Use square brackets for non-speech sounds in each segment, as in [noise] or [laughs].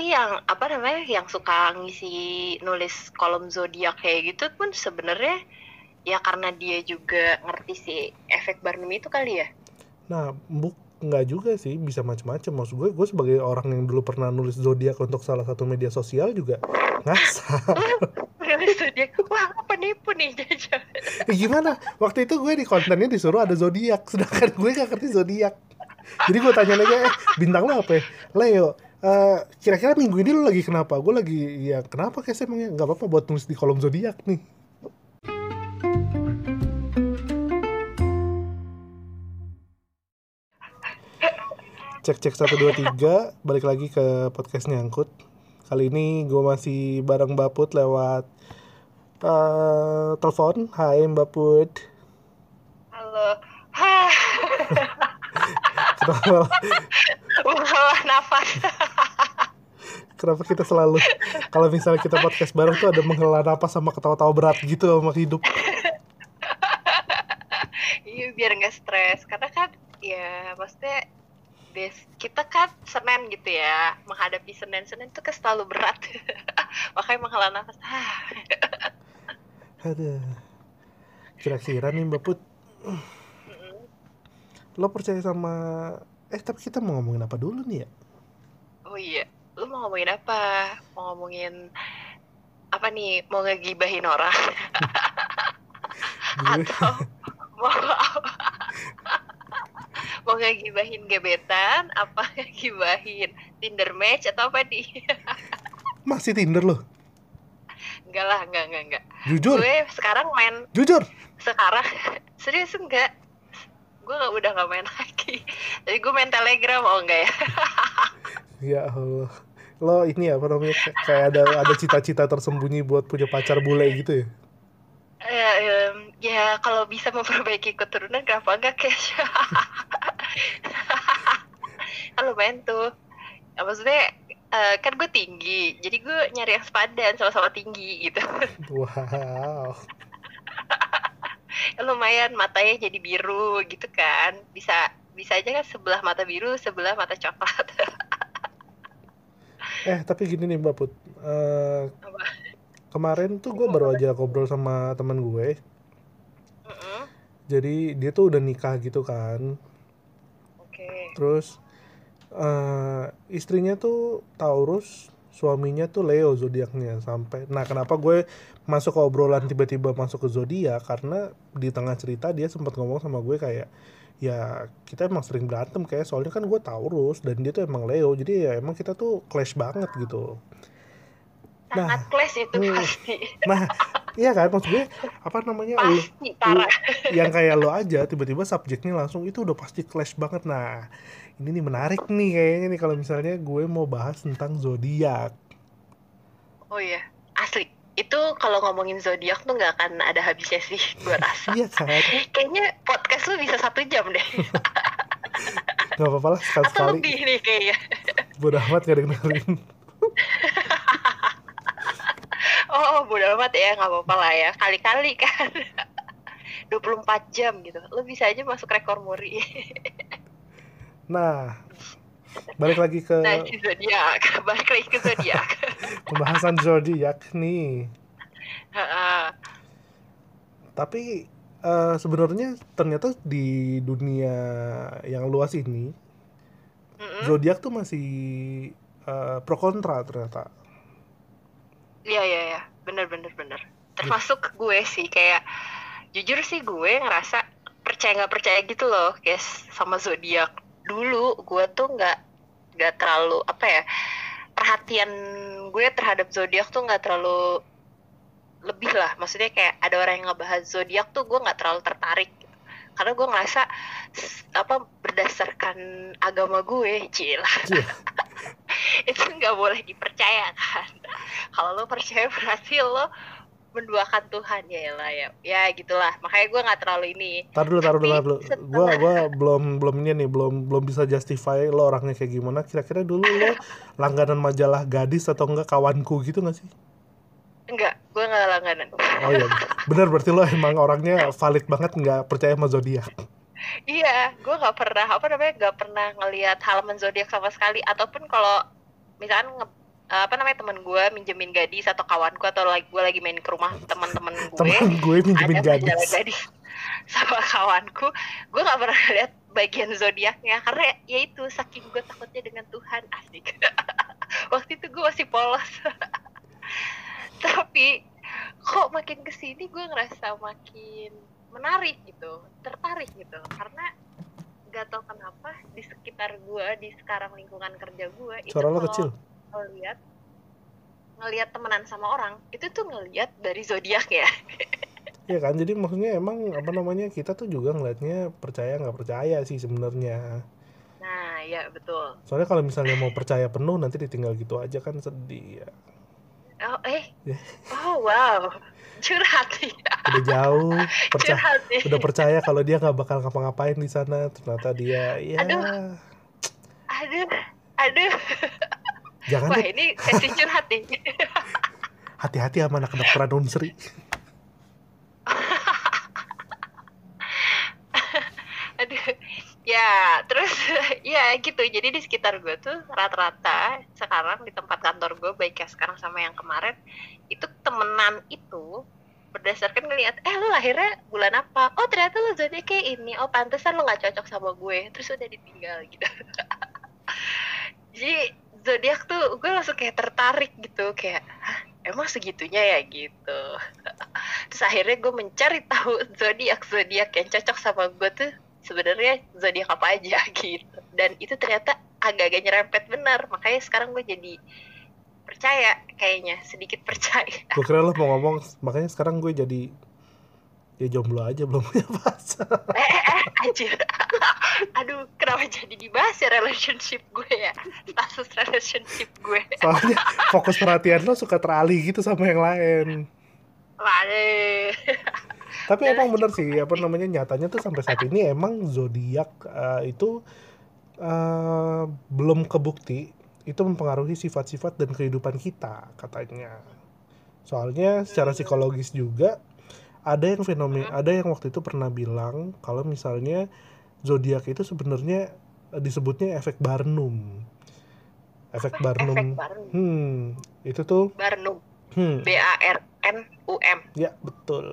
yang apa namanya yang suka ngisi nulis kolom zodiak kayak gitu pun sebenarnya ya karena dia juga ngerti si efek Barnum itu kali ya. Nah, buk nggak juga sih bisa macam-macam maksud gue gue sebagai orang yang dulu pernah nulis zodiak untuk salah satu media sosial juga ngasal. [laughs] Nulis zodiak. Wah apa nipu nih jajan eh, gimana? Waktu itu gue di kontennya disuruh ada zodiak sedangkan gue gak ngerti zodiak. Jadi gue tanya lagi eh bintang lo apa ya? Leo Uh, kira-kira minggu ini lo lagi kenapa? Gue lagi ya kenapa kayak emangnya? Nggak apa-apa buat nulis di kolom zodiak nih. cek cek satu dua tiga. Balik lagi ke podcast nyangkut. Kali ini gue masih bareng Baput lewat uh, telepon. Hai Baput halo. Hah. [laughs] kenapa? Menghela nafas kenapa kita selalu kalau misalnya kita podcast bareng tuh ada menghela nafas sama ketawa-tawa berat gitu sama hidup. Iya biar nggak stres. Karena kan ya maksudnya des kita kan Senin gitu ya menghadapi Senin Senin itu kan selalu berat. [laughs] Makanya menghela nafas ada kira-kira nih mbak Put. Lo percaya sama eh tapi kita mau ngomongin apa dulu nih ya? Oh iya lo mau ngomongin apa? Mau ngomongin apa nih? Mau ngegibahin orang? Atau mau mau ngegibahin gebetan? Apa ngegibahin Tinder match atau apa nih? Masih Tinder loh. Enggak lah enggak enggak enggak. Jujur. Gue sekarang main jujur. Sekarang? [laughs] Serius enggak. Gue udah gak main lagi. Tapi gue main telegram oh enggak ya [laughs] ya Allah. Lo ini apa namanya kayak ada ada cita-cita tersembunyi buat punya pacar bule gitu ya? Ya, um, ya kalau bisa memperbaiki keturunan kenapa enggak cash kan lumayan tuh ya, maksudnya uh, kan gue tinggi jadi gue nyari yang sepadan sama-sama tinggi gitu. Wow. [laughs] Ya, lumayan matanya jadi biru gitu kan. Bisa bisa aja kan sebelah mata biru sebelah mata coklat [laughs] eh tapi gini nih mbak put. Uh, kemarin tuh gue baru aja ngobrol sama teman gue. Mm -hmm. jadi dia tuh udah nikah gitu kan. Terus uh, istrinya tuh Taurus suaminya tuh Leo zodiaknya sampai. Nah kenapa gue masuk ke obrolan tiba-tiba masuk ke zodiak? Karena di tengah cerita dia sempat ngomong sama gue kayak ya kita emang sering berantem kayak soalnya kan gue Taurus dan dia tuh emang Leo jadi ya emang kita tuh clash banget gitu. Sangat nah, clash itu hmm, pasti. Nah iya kan? Maksud gue apa namanya pasti, lu, lu, yang kayak lo aja tiba-tiba subjeknya langsung itu udah pasti clash banget. Nah ini nih menarik nih kayaknya nih kalau misalnya gue mau bahas tentang zodiak. Oh iya asli itu kalau ngomongin zodiak tuh nggak akan ada habisnya sih [laughs] gue rasa. Iya kan? Kayaknya podcast lu bisa satu jam deh. [laughs] Gak apa-apa lah sekali-sekali Atau lebih nih kayaknya. Bodoh amat gak dengerin. [laughs] Oh bodo amat ya nggak apa-apa lah ya. Kali-kali kan. 24 jam gitu. Lo bisa aja masuk rekor muri. Nah balik lagi ke nah zodiak [laughs] balik lagi ke zodiak [laughs] pembahasan zodiak nih. Tapi uh, sebenarnya ternyata di dunia yang luas ini mm-hmm. zodiak tuh masih uh, pro kontra ternyata. Iya iya iya, bener bener bener. Termasuk gue sih kayak jujur sih gue ngerasa percaya nggak percaya gitu loh, guys, sama zodiak. Dulu gue tuh nggak nggak terlalu apa ya perhatian gue terhadap zodiak tuh nggak terlalu lebih lah. Maksudnya kayak ada orang yang ngebahas zodiak tuh gue nggak terlalu tertarik karena gue ngerasa apa berdasarkan agama gue cila yeah. [laughs] itu nggak boleh dipercaya kan kalau lo percaya berarti lo menduakan Tuhan ya lah ya. Ya gitulah. Makanya gue nggak terlalu ini. Tar dulu tar dulu tar dulu. gue gue belum belum ini nih belum belum bisa justify lo orangnya kayak gimana. Kira-kira dulu lo [laughs] langganan majalah gadis atau enggak kawanku gitu gak sih? Enggak, gue gak langganan. Oh iya, bener. Berarti lo emang orangnya valid banget nggak percaya sama zodiak. iya, gue gak pernah apa namanya gak pernah ngelihat halaman zodiak sama sekali. Ataupun kalau misalkan nge uh, apa namanya teman gue minjemin gadis atau kawanku atau lagi gue lagi main ke rumah teman-teman gue. Teman gue minjemin ada gadis. gadis [laughs] sama kawanku. Gue nggak pernah lihat bagian zodiaknya karena ya itu saking gue takutnya dengan Tuhan asik. [laughs] Waktu itu gue masih polos. [laughs] Tapi kok makin ke sini gue ngerasa makin menarik gitu tertarik gitu. Karena gak tau kenapa di sekitar gue di sekarang lingkungan kerja gue itu lo kecil. Ngelihat ngelihat temenan sama orang itu tuh ngelihat dari zodiak ya [laughs] Iya kan, jadi maksudnya emang apa namanya kita tuh juga ngelihatnya percaya nggak percaya sih sebenarnya. nah ya betul Soalnya kalau misalnya mau percaya penuh nanti ditinggal gitu aja kan sedih ya. oh eh Ya. oh wow curhat nih Udah jauh [laughs] percaya, curhat udah percaya kalau dia nggak bakal ngapa-ngapain di sana, ternyata dia ya Aduh. aduh aduh [laughs] jangan wah deh. ini sesi curhat nih. [laughs] Hati-hati sama anak kedokteran Unsri. [laughs] aduh. Ya terus [laughs] ya gitu. Jadi di sekitar gue tuh rata-rata sekarang di tempat kantor gue baik ya sekarang sama yang kemarin itu temenan itu berdasarkan ngelihat eh lu lahirnya bulan apa? Oh ternyata lu zodiak kayak ini. Oh pantesan lu nggak cocok sama gue. Terus udah ditinggal gitu. Jadi zodiak tuh gue langsung kayak tertarik gitu kayak Hah, emang segitunya ya? Gitu. [laughs] Terus akhirnya gue mencari tahu zodiak zodiak yang cocok sama gue tuh sebenarnya zodiak apa aja [laughs] gitu. Dan itu ternyata agak-agak nyerempet benar. Makanya sekarang gue jadi percaya kayaknya. Sedikit percaya. Gue kira lo mau ngomong, makanya sekarang gue jadi ya jomblo aja belum punya pacar. eh, eh, eh anjir aduh kenapa jadi dibahas ya relationship gue ya status relationship gue Soalnya fokus perhatian lo suka teralih gitu sama yang lain. Waduh. Tapi emang bener sih, apa namanya nyatanya tuh sampai saat ini emang zodiak eh, itu eh, belum kebukti itu mempengaruhi sifat-sifat dan kehidupan kita katanya. Soalnya secara psikologis juga ada yang fenomen, ada yang waktu itu pernah bilang kalau misalnya zodiak itu sebenarnya eh, disebutnya efek Barnum. Efek efek Barnum. Barnum Hmm, itu tuh Barnum hmm, B A R N U M ya betul.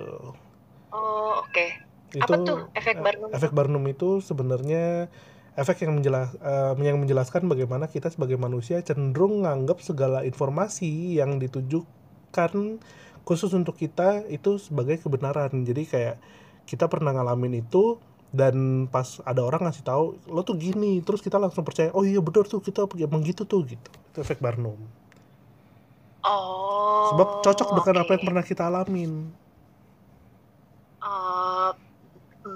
oh oke itu Apa tuh efek eh, Barnum? efek Barnum itu sebenarnya efek yang menjelas eh, yang menjelaskan bagaimana kita sebagai manusia cenderung menganggap segala informasi yang ditujukan khusus untuk kita itu sebagai kebenaran jadi kayak kita pernah ngalamin itu dan pas ada orang ngasih tahu lo tuh gini terus kita langsung percaya oh iya benar tuh kita emang gitu tuh gitu itu efek Barnum oh sebab cocok dengan apa yang pernah kita alamin Eh,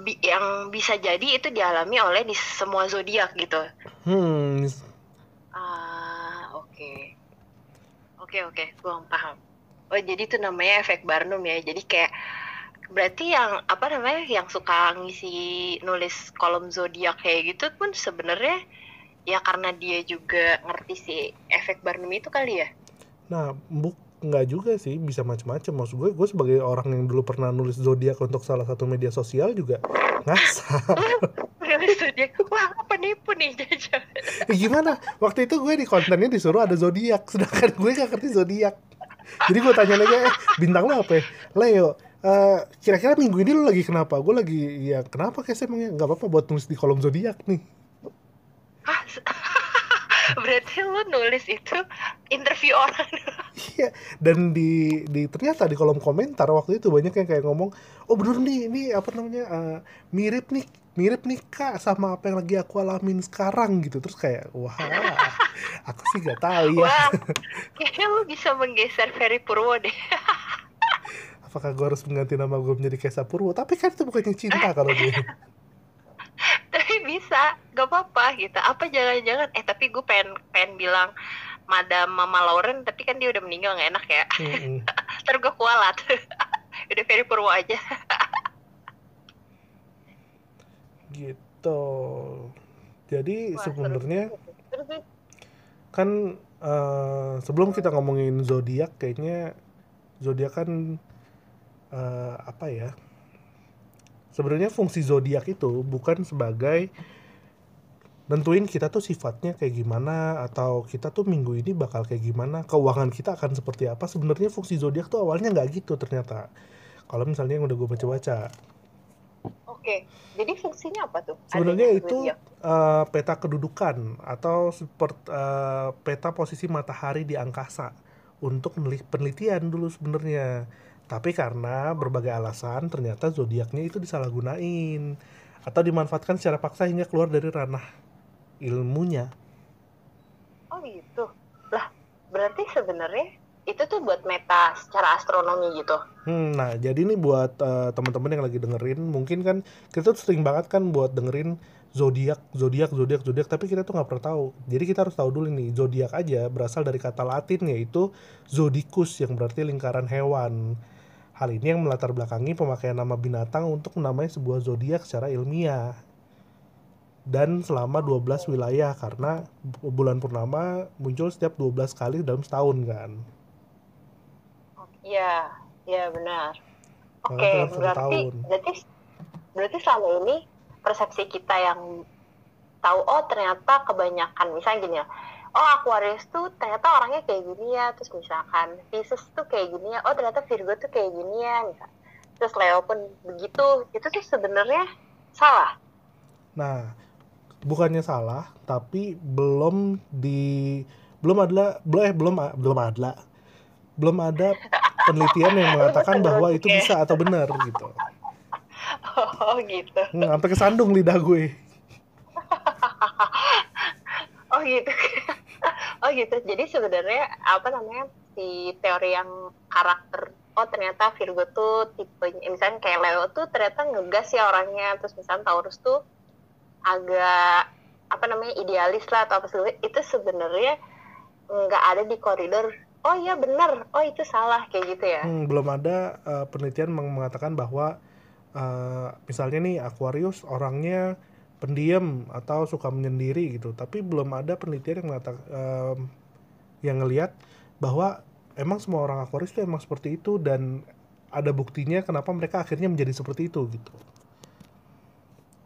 bi- yang bisa jadi itu dialami oleh di semua zodiak gitu. hmm Ah, oke. Oke, oke, gua paham. Oh, jadi itu namanya efek Barnum ya. Jadi kayak berarti yang apa namanya yang suka ngisi nulis kolom zodiak kayak gitu pun sebenarnya ya karena dia juga ngerti si efek Barnum itu kali ya. Nah, buk nggak juga sih, bisa macam-macam. Maksud gue, gue sebagai orang yang dulu pernah nulis zodiak untuk salah satu media sosial juga ngasal. [laughs] Nulis zodiak. Wah, apa nipu nih gimana? Waktu itu gue di kontennya disuruh ada zodiak, sedangkan gue gak ngerti zodiak. Jadi gue tanya lagi, eh bintang lo apa? ya? Leo. eh, kira-kira minggu ini lo lagi kenapa? Gue lagi ya kenapa kayak saya emangnya nggak apa-apa buat nulis di kolom zodiak nih. Hah? [laughs] Berarti lu nulis itu interview orang. Iya, dan di, di ternyata di kolom komentar waktu itu banyak yang kayak ngomong, oh bener nih, ini apa namanya eh, mirip nih, mirip nih kak sama apa yang lagi aku alamin sekarang gitu. Terus kayak wah, [laughs] aku sih gak tahu ya. [laughs] Kayaknya lu bisa menggeser Ferry Purwo deh. [laughs] Apakah gue harus mengganti nama gue menjadi Kesa Purwo? Tapi kan itu bukannya cinta kalau gue. tapi bisa, gak apa-apa gitu. Apa jangan-jangan? Eh tapi gue pengen pengen bilang Madam Mama Lauren, tapi kan dia udah meninggal nggak enak ya. Ntar gue kualat. udah Ferry Purwo aja. Gitu. Jadi Wah, sebenarnya kan eh, sebelum kita ngomongin zodiak kayaknya zodiak kan eh, apa ya sebenarnya fungsi zodiak itu bukan sebagai nentuin kita tuh sifatnya kayak gimana atau kita tuh minggu ini bakal kayak gimana keuangan kita akan seperti apa. Sebenarnya fungsi zodiak tuh awalnya nggak gitu ternyata. Kalau misalnya yang udah gue baca-baca Oke, jadi fungsinya apa tuh? sebenarnya itu uh, peta kedudukan atau seperti uh, peta posisi matahari di angkasa untuk penelitian dulu sebenarnya tapi karena berbagai alasan ternyata zodiaknya itu disalahgunain atau dimanfaatkan secara paksa hingga keluar dari ranah ilmunya. Oh gitu. Lah, berarti sebenarnya itu tuh buat meta secara astronomi gitu. Hmm, nah jadi ini buat uh, teman-teman yang lagi dengerin, mungkin kan kita tuh sering banget kan buat dengerin zodiak, zodiak, zodiak, zodiak, tapi kita tuh nggak pernah tahu. Jadi kita harus tahu dulu nih, zodiak aja berasal dari kata Latin yaitu zodicus yang berarti lingkaran hewan. Hal ini yang melatar belakangi pemakaian nama binatang untuk menamai sebuah zodiak secara ilmiah dan selama 12 wilayah karena bulan purnama muncul setiap 12 kali dalam setahun kan. Iya, iya benar. Oke, okay, berarti berarti berarti selama ini persepsi kita yang tahu oh ternyata kebanyakan misalnya gini ya. Oh Aquarius tuh ternyata orangnya kayak gini ya, terus misalkan Pisces tuh kayak gini ya, oh ternyata Virgo tuh kayak gini ya, misal. Terus Leo pun begitu, itu tuh sebenarnya salah. Nah, bukannya salah tapi belum di belum ada belum eh belum belum ada belum ada [laughs] penelitian yang mengatakan bahwa itu bisa atau benar gitu. Oh gitu. Hmm, sampai kesandung lidah gue. Oh gitu. Oh gitu. Jadi sebenarnya apa namanya si teori yang karakter oh ternyata Virgo tuh tipe misalnya kayak Leo tuh ternyata ngegas ya orangnya. Terus misalnya Taurus tuh agak apa namanya idealis lah atau apa sih itu sebenarnya nggak ada di koridor oh iya benar. Oh itu salah kayak gitu ya? Hmm, belum ada uh, penelitian mengatakan bahwa uh, misalnya nih Aquarius orangnya pendiam atau suka menyendiri gitu. Tapi belum ada penelitian yang mengatakan uh, yang ngelihat bahwa emang semua orang Aquarius itu emang seperti itu dan ada buktinya kenapa mereka akhirnya menjadi seperti itu gitu.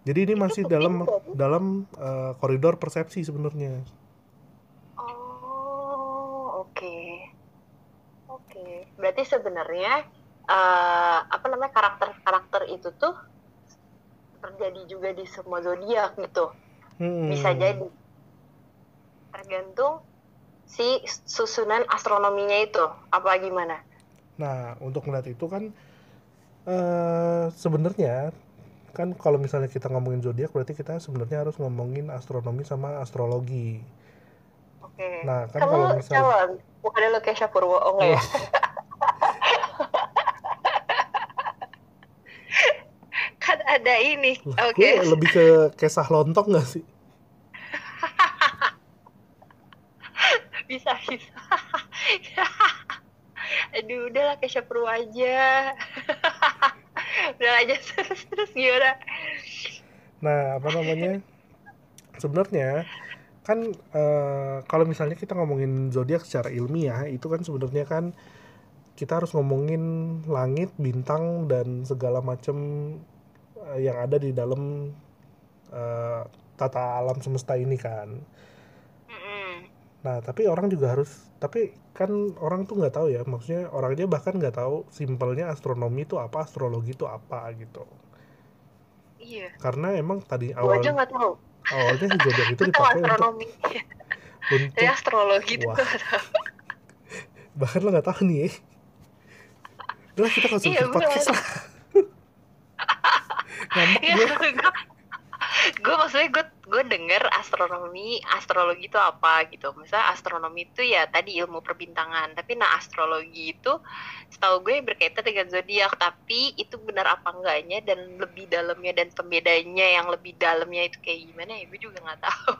Jadi ini masih dalam dalam uh, koridor persepsi sebenarnya. Oh, oke. Okay. Oke. Okay. Berarti sebenarnya uh, apa namanya karakter-karakter itu tuh terjadi juga di semua zodiak gitu. Hmm. Bisa jadi. Tergantung si susunan astronominya itu apa gimana? Nah, untuk melihat itu kan uh, sebenarnya kan kalau misalnya kita ngomongin zodiak berarti kita sebenarnya harus ngomongin astronomi sama astrologi. Oke. Okay. Nah, kan Kamu kalau misalnya calon, bukan lo Kesha Purwo, oh enggak ya? [laughs] ada ini. Oke. Okay. lebih ke kesah lontong gak sih? [laughs] bisa, bisa. [laughs] Aduh, udahlah Kesha Purwo aja [laughs] udah aja terus terus gimana nah apa namanya sebenarnya kan uh, kalau misalnya kita ngomongin zodiak secara ilmiah itu kan sebenarnya kan kita harus ngomongin langit bintang dan segala macam yang ada di dalam uh, tata alam semesta ini kan Nah, tapi orang juga harus, tapi kan orang tuh nggak tahu ya, maksudnya orangnya bahkan nggak tahu simpelnya astronomi itu apa, astrologi itu apa gitu. Iya. Karena emang tadi awal. aja nggak tahu. Awalnya itu [laughs] dipakai astronomi. untuk. untuk astrologi itu [laughs] Bahkan lo nggak tahu nih. [laughs] Udah kita konsumsi iya, podcast lah. Ngambek iya, gue. gue maksudnya gue gue denger astronomi astrologi itu apa gitu. Misalnya astronomi itu ya tadi ilmu perbintangan. Tapi nah astrologi itu setahu gue berkaitan dengan zodiak. Tapi itu benar apa enggaknya dan lebih dalamnya dan pembedanya yang lebih dalamnya itu kayak gimana ya gue juga nggak tahu.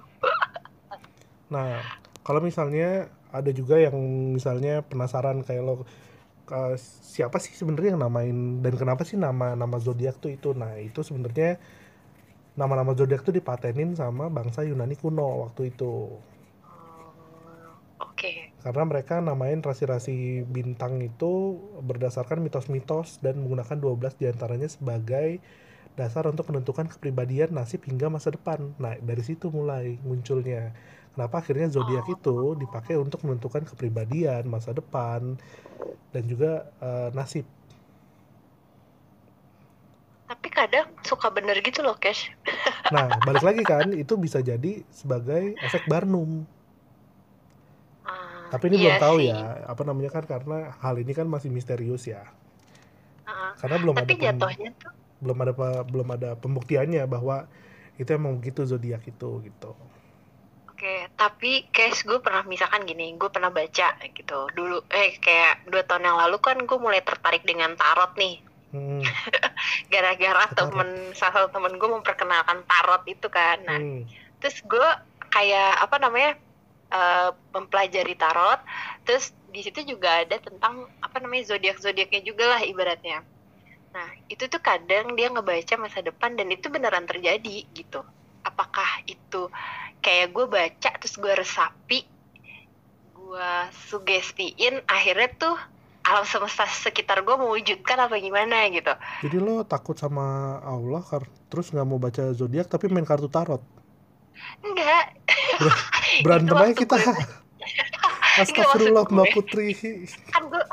Nah kalau misalnya ada juga yang misalnya penasaran kayak lo uh, siapa sih sebenarnya yang namain dan kenapa sih nama nama zodiak tuh itu nah itu sebenarnya nama-nama zodiak itu dipatenin sama bangsa Yunani kuno waktu itu. Oh, oke. Okay. Karena mereka namain rasi-rasi bintang itu berdasarkan mitos-mitos dan menggunakan 12 di antaranya sebagai dasar untuk menentukan kepribadian, nasib hingga masa depan. Nah, dari situ mulai munculnya. Kenapa akhirnya zodiak oh. itu dipakai untuk menentukan kepribadian, masa depan, dan juga uh, nasib. Tapi kadang suka bener gitu loh, Cash. [laughs] nah, balik lagi kan, itu bisa jadi sebagai efek Barnum. Uh, Tapi ini iya belum tahu sih. ya, apa namanya kan karena hal ini kan masih misterius ya. Uh, karena belum tapi ada jatuhnya tuh belum ada belum ada pembuktiannya bahwa itu emang begitu zodiak itu gitu. Oke, tapi case gue pernah misalkan gini, gue pernah baca gitu dulu, eh kayak dua tahun yang lalu kan gue mulai tertarik dengan tarot nih. Hmm. [laughs] Gara-gara temen salah satu temen gue memperkenalkan tarot itu kan, nah hmm. terus gue kayak apa namanya uh, mempelajari tarot, terus di situ juga ada tentang apa namanya zodiak zodiaknya juga lah ibaratnya. Nah, itu tuh kadang dia ngebaca masa depan dan itu beneran terjadi gitu. Apakah itu kayak gue baca terus gue resapi, gue sugestiin, akhirnya tuh alam semesta sekitar gue mewujudkan apa gimana gitu. Jadi lo takut sama Allah terus nggak mau baca zodiak tapi main kartu tarot? Enggak. Ber [laughs] berantem aja kita. [laughs] Astagfirullah Mbak Putri. Kan gue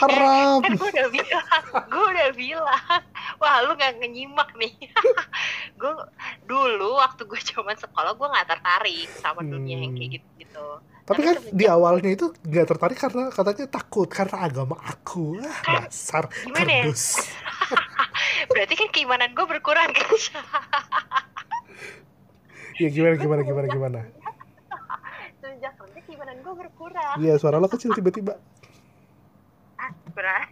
haram. Kan gue udah bilang [laughs] gue udah bilang. Wah lu gak nyimak nih. [laughs] Gue dulu waktu gue zaman sekolah gue gak tertarik sama dunia yang kayak gitu gitu tapi kan di awalnya itu gak tertarik karena katanya takut karena agama aku. Ah, kan, dasar gimana ya? kardus. Ya? [laughs] berarti kan keimanan gue berkurang kan? Ya gimana gimana gimana gimana? Sejak nanti keimanan gue berkurang. Iya suara lo kecil tiba-tiba berat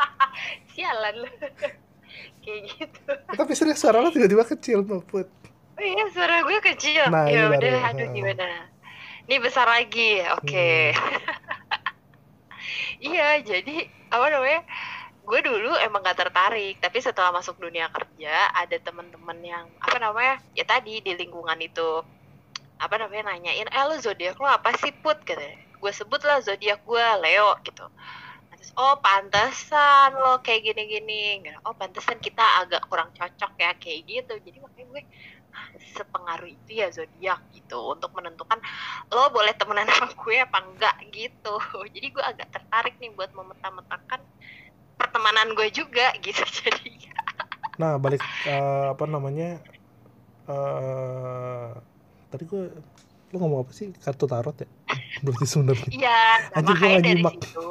[laughs] sialan. Lu [laughs] kayak gitu. Tapi serius suara lo tiba-tiba kecil Put oh iya suara gue kecil. Nah, ya udah ya. aduh gimana? Ini besar lagi oke. Okay. hmm. [laughs] iya jadi apa namanya gue dulu emang gak tertarik tapi setelah masuk dunia kerja ada teman-teman yang apa namanya ya tadi di lingkungan itu apa namanya nanyain eh lo zodiak lo apa sih put? Katanya. Gue sebut lah zodiak gue Leo gitu oh pantesan lo kayak gini-gini. Oh pantesan kita agak kurang cocok ya kayak gitu. Jadi makanya gue ah, sepengaruh itu ya zodiak gitu. Untuk menentukan lo boleh temenan [laughs] sama gue apa enggak gitu. Jadi gue agak tertarik nih buat memeta-metakan pertemanan gue juga [laughs] gitu. Jadi [laughs] nah balik uh, apa namanya uh, tadi gue lo ngomong apa sih? Kartu tarot ya? [laughs] Berarti sebenarnya. Iya nah, makanya dari nyimak. situ.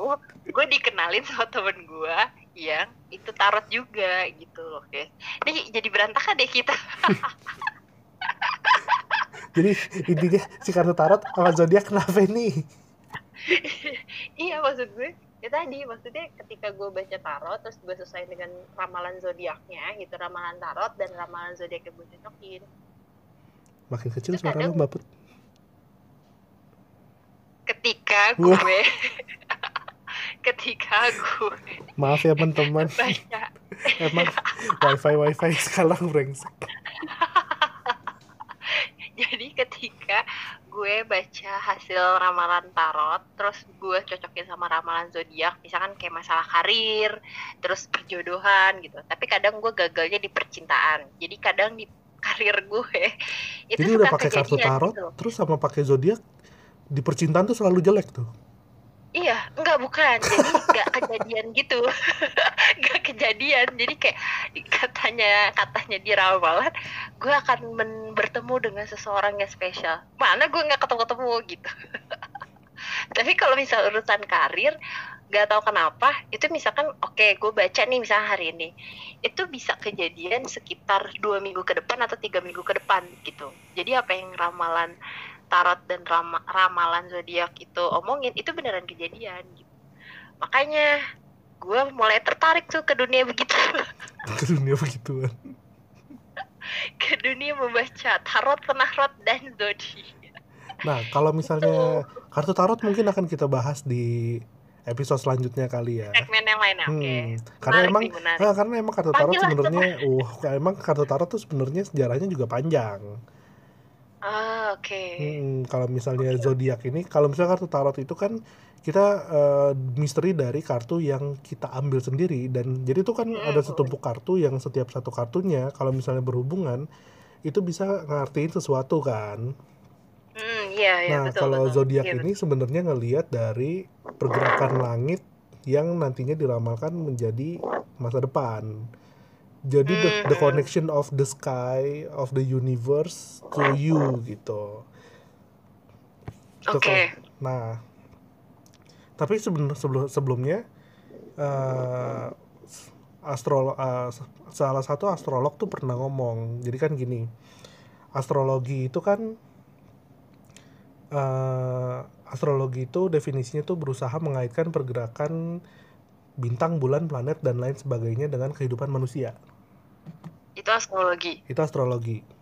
Gue dikenalin sama temen gue yang itu tarot juga gitu loh guys. Ini jadi berantakan deh kita. [laughs] Jadi intinya si kartu tarot sama zodiak kenapa nih [laughs] iya maksud gue. Ya tadi maksudnya ketika gue baca tarot terus gue selesai dengan ramalan zodiaknya gitu ramalan tarot dan ramalan zodiak yang gue cocokin makin kecil suara lo mbak Put ketika gue [laughs] ketika gue maaf ya teman-teman. Emang wifi wifi sekarang brengsek. [laughs] Jadi ketika gue baca hasil ramalan tarot terus gue cocokin sama ramalan zodiak misalkan kayak masalah karir terus perjodohan gitu. Tapi kadang gue gagalnya di percintaan. Jadi kadang di karir gue [laughs] itu jadi udah pakai kartu tarot gitu. terus sama pakai zodiak di percintaan tuh selalu jelek tuh Iya, enggak bukan. Jadi [laughs] enggak kejadian gitu. [laughs] enggak kejadian. Jadi kayak katanya katanya di ramalan, gue akan men bertemu dengan seseorang yang spesial. Mana gue nggak ketemu-ketemu gitu. [laughs] Tapi kalau misal urusan karir, nggak tahu kenapa itu misalkan oke okay, gue baca nih misalnya hari ini itu bisa kejadian sekitar dua minggu ke depan atau tiga minggu ke depan gitu jadi apa yang ramalan tarot dan ram ramalan zodiak itu omongin itu beneran kejadian gitu makanya gue mulai tertarik tuh ke dunia begitu [laughs] ke dunia begituan [laughs] ke dunia membaca tarot penarot dan zodiak nah kalau misalnya itu. kartu tarot mungkin akan kita bahas di episode selanjutnya kali ya. Segmen yang lain, oke. Okay. Hmm. Karena emang, nah, karena emang kartu tarot sebenarnya, uh, emang kartu tarot tuh sebenarnya sejarahnya juga panjang. Ah, oke. Okay. Hmm, kalau misalnya okay. zodiak ini, kalau misalnya kartu tarot itu kan kita uh, misteri dari kartu yang kita ambil sendiri dan jadi itu kan hmm. ada setumpuk kartu yang setiap satu kartunya kalau misalnya berhubungan itu bisa ngartiin sesuatu kan. Hmm, iya, iya, nah, betul, kalau zodiak iya, ini sebenarnya ngelihat dari pergerakan langit yang nantinya diramalkan menjadi masa depan. Jadi the, the connection of the sky of the universe to you gitu. Oke. Okay. Nah, tapi sebelum sebelum sebelumnya uh, astrolog uh, salah satu astrolog tuh pernah ngomong. Jadi kan gini, astrologi itu kan uh, astrologi itu definisinya tuh berusaha mengaitkan pergerakan bintang, bulan, planet dan lain sebagainya dengan kehidupan manusia. Itu astrologi. Itu astrologi.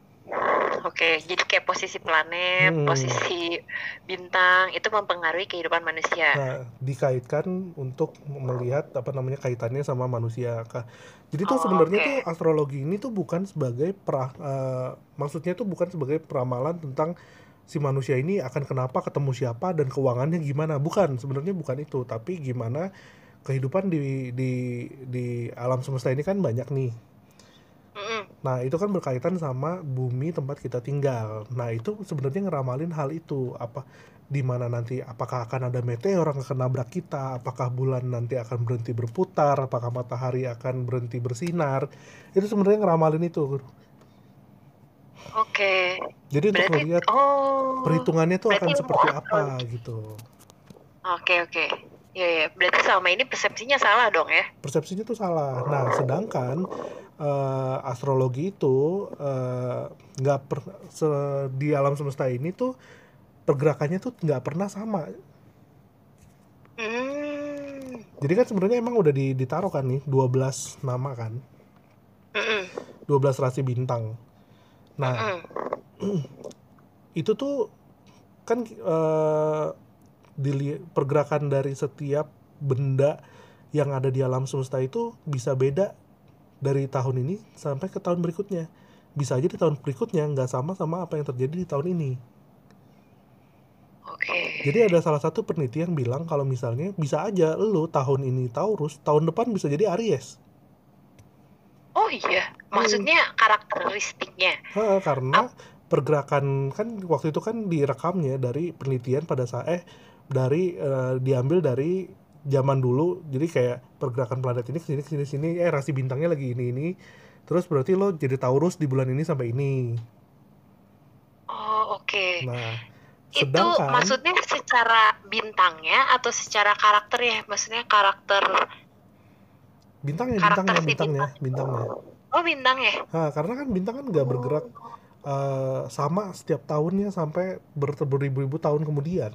Oke, jadi kayak posisi planet, hmm. posisi bintang itu mempengaruhi kehidupan manusia. Nah, dikaitkan untuk melihat apa namanya kaitannya sama manusia. Jadi tuh oh, sebenarnya okay. tuh astrologi ini tuh bukan sebagai pra, uh, maksudnya tuh bukan sebagai peramalan tentang si manusia ini akan kenapa ketemu siapa dan keuangannya gimana. Bukan, sebenarnya bukan itu, tapi gimana kehidupan di di di alam semesta ini kan banyak nih Nah, itu kan berkaitan sama bumi tempat kita tinggal. Nah, itu sebenarnya ngeramalin hal itu. Apa di mana nanti apakah akan ada meteor yang akan nabrak kita, apakah bulan nanti akan berhenti berputar, apakah matahari akan berhenti bersinar. Itu sebenarnya ngeramalin itu. Oke. Jadi berarti, untuk melihat oh, perhitungannya tuh akan seperti apa gitu. Oke, oke. Ya, ya, berarti selama ini persepsinya salah dong ya? Persepsinya tuh salah. Nah, sedangkan uh, astrologi itu eh, nggak uh, per se, di alam semesta ini tuh pergerakannya tuh nggak pernah sama. Hmm. Jadi kan sebenarnya emang udah ditaruh kan nih 12 nama kan. Mm 12 rasi bintang. Nah, mm [clears throat] itu tuh kan uh, pergerakan dari setiap benda yang ada di alam semesta itu bisa beda dari tahun ini sampai ke tahun berikutnya bisa aja di tahun berikutnya nggak sama sama apa yang terjadi di tahun ini Oke. Okay. Jadi ada salah satu peneliti yang bilang kalau misalnya bisa aja lo tahun ini Taurus, tahun depan bisa jadi Aries. Oh iya, maksudnya hmm. karakteristiknya. Ha, karena pergerakan kan waktu itu kan direkamnya dari penelitian pada saat eh dari uh, diambil dari zaman dulu. Jadi kayak pergerakan planet ini ke sini ke sini sini eh rasi bintangnya lagi ini ini. Terus berarti lo jadi Taurus di bulan ini sampai ini. Oh oke. Okay. nah sedangkan, itu maksudnya secara bintangnya atau secara karakternya maksudnya karakter bintangnya karakter bintangnya bintangnya bintangnya. Oh bintangnya nah, karena kan bintang kan nggak bergerak uh, sama setiap tahunnya sampai beribu-ribu tahun kemudian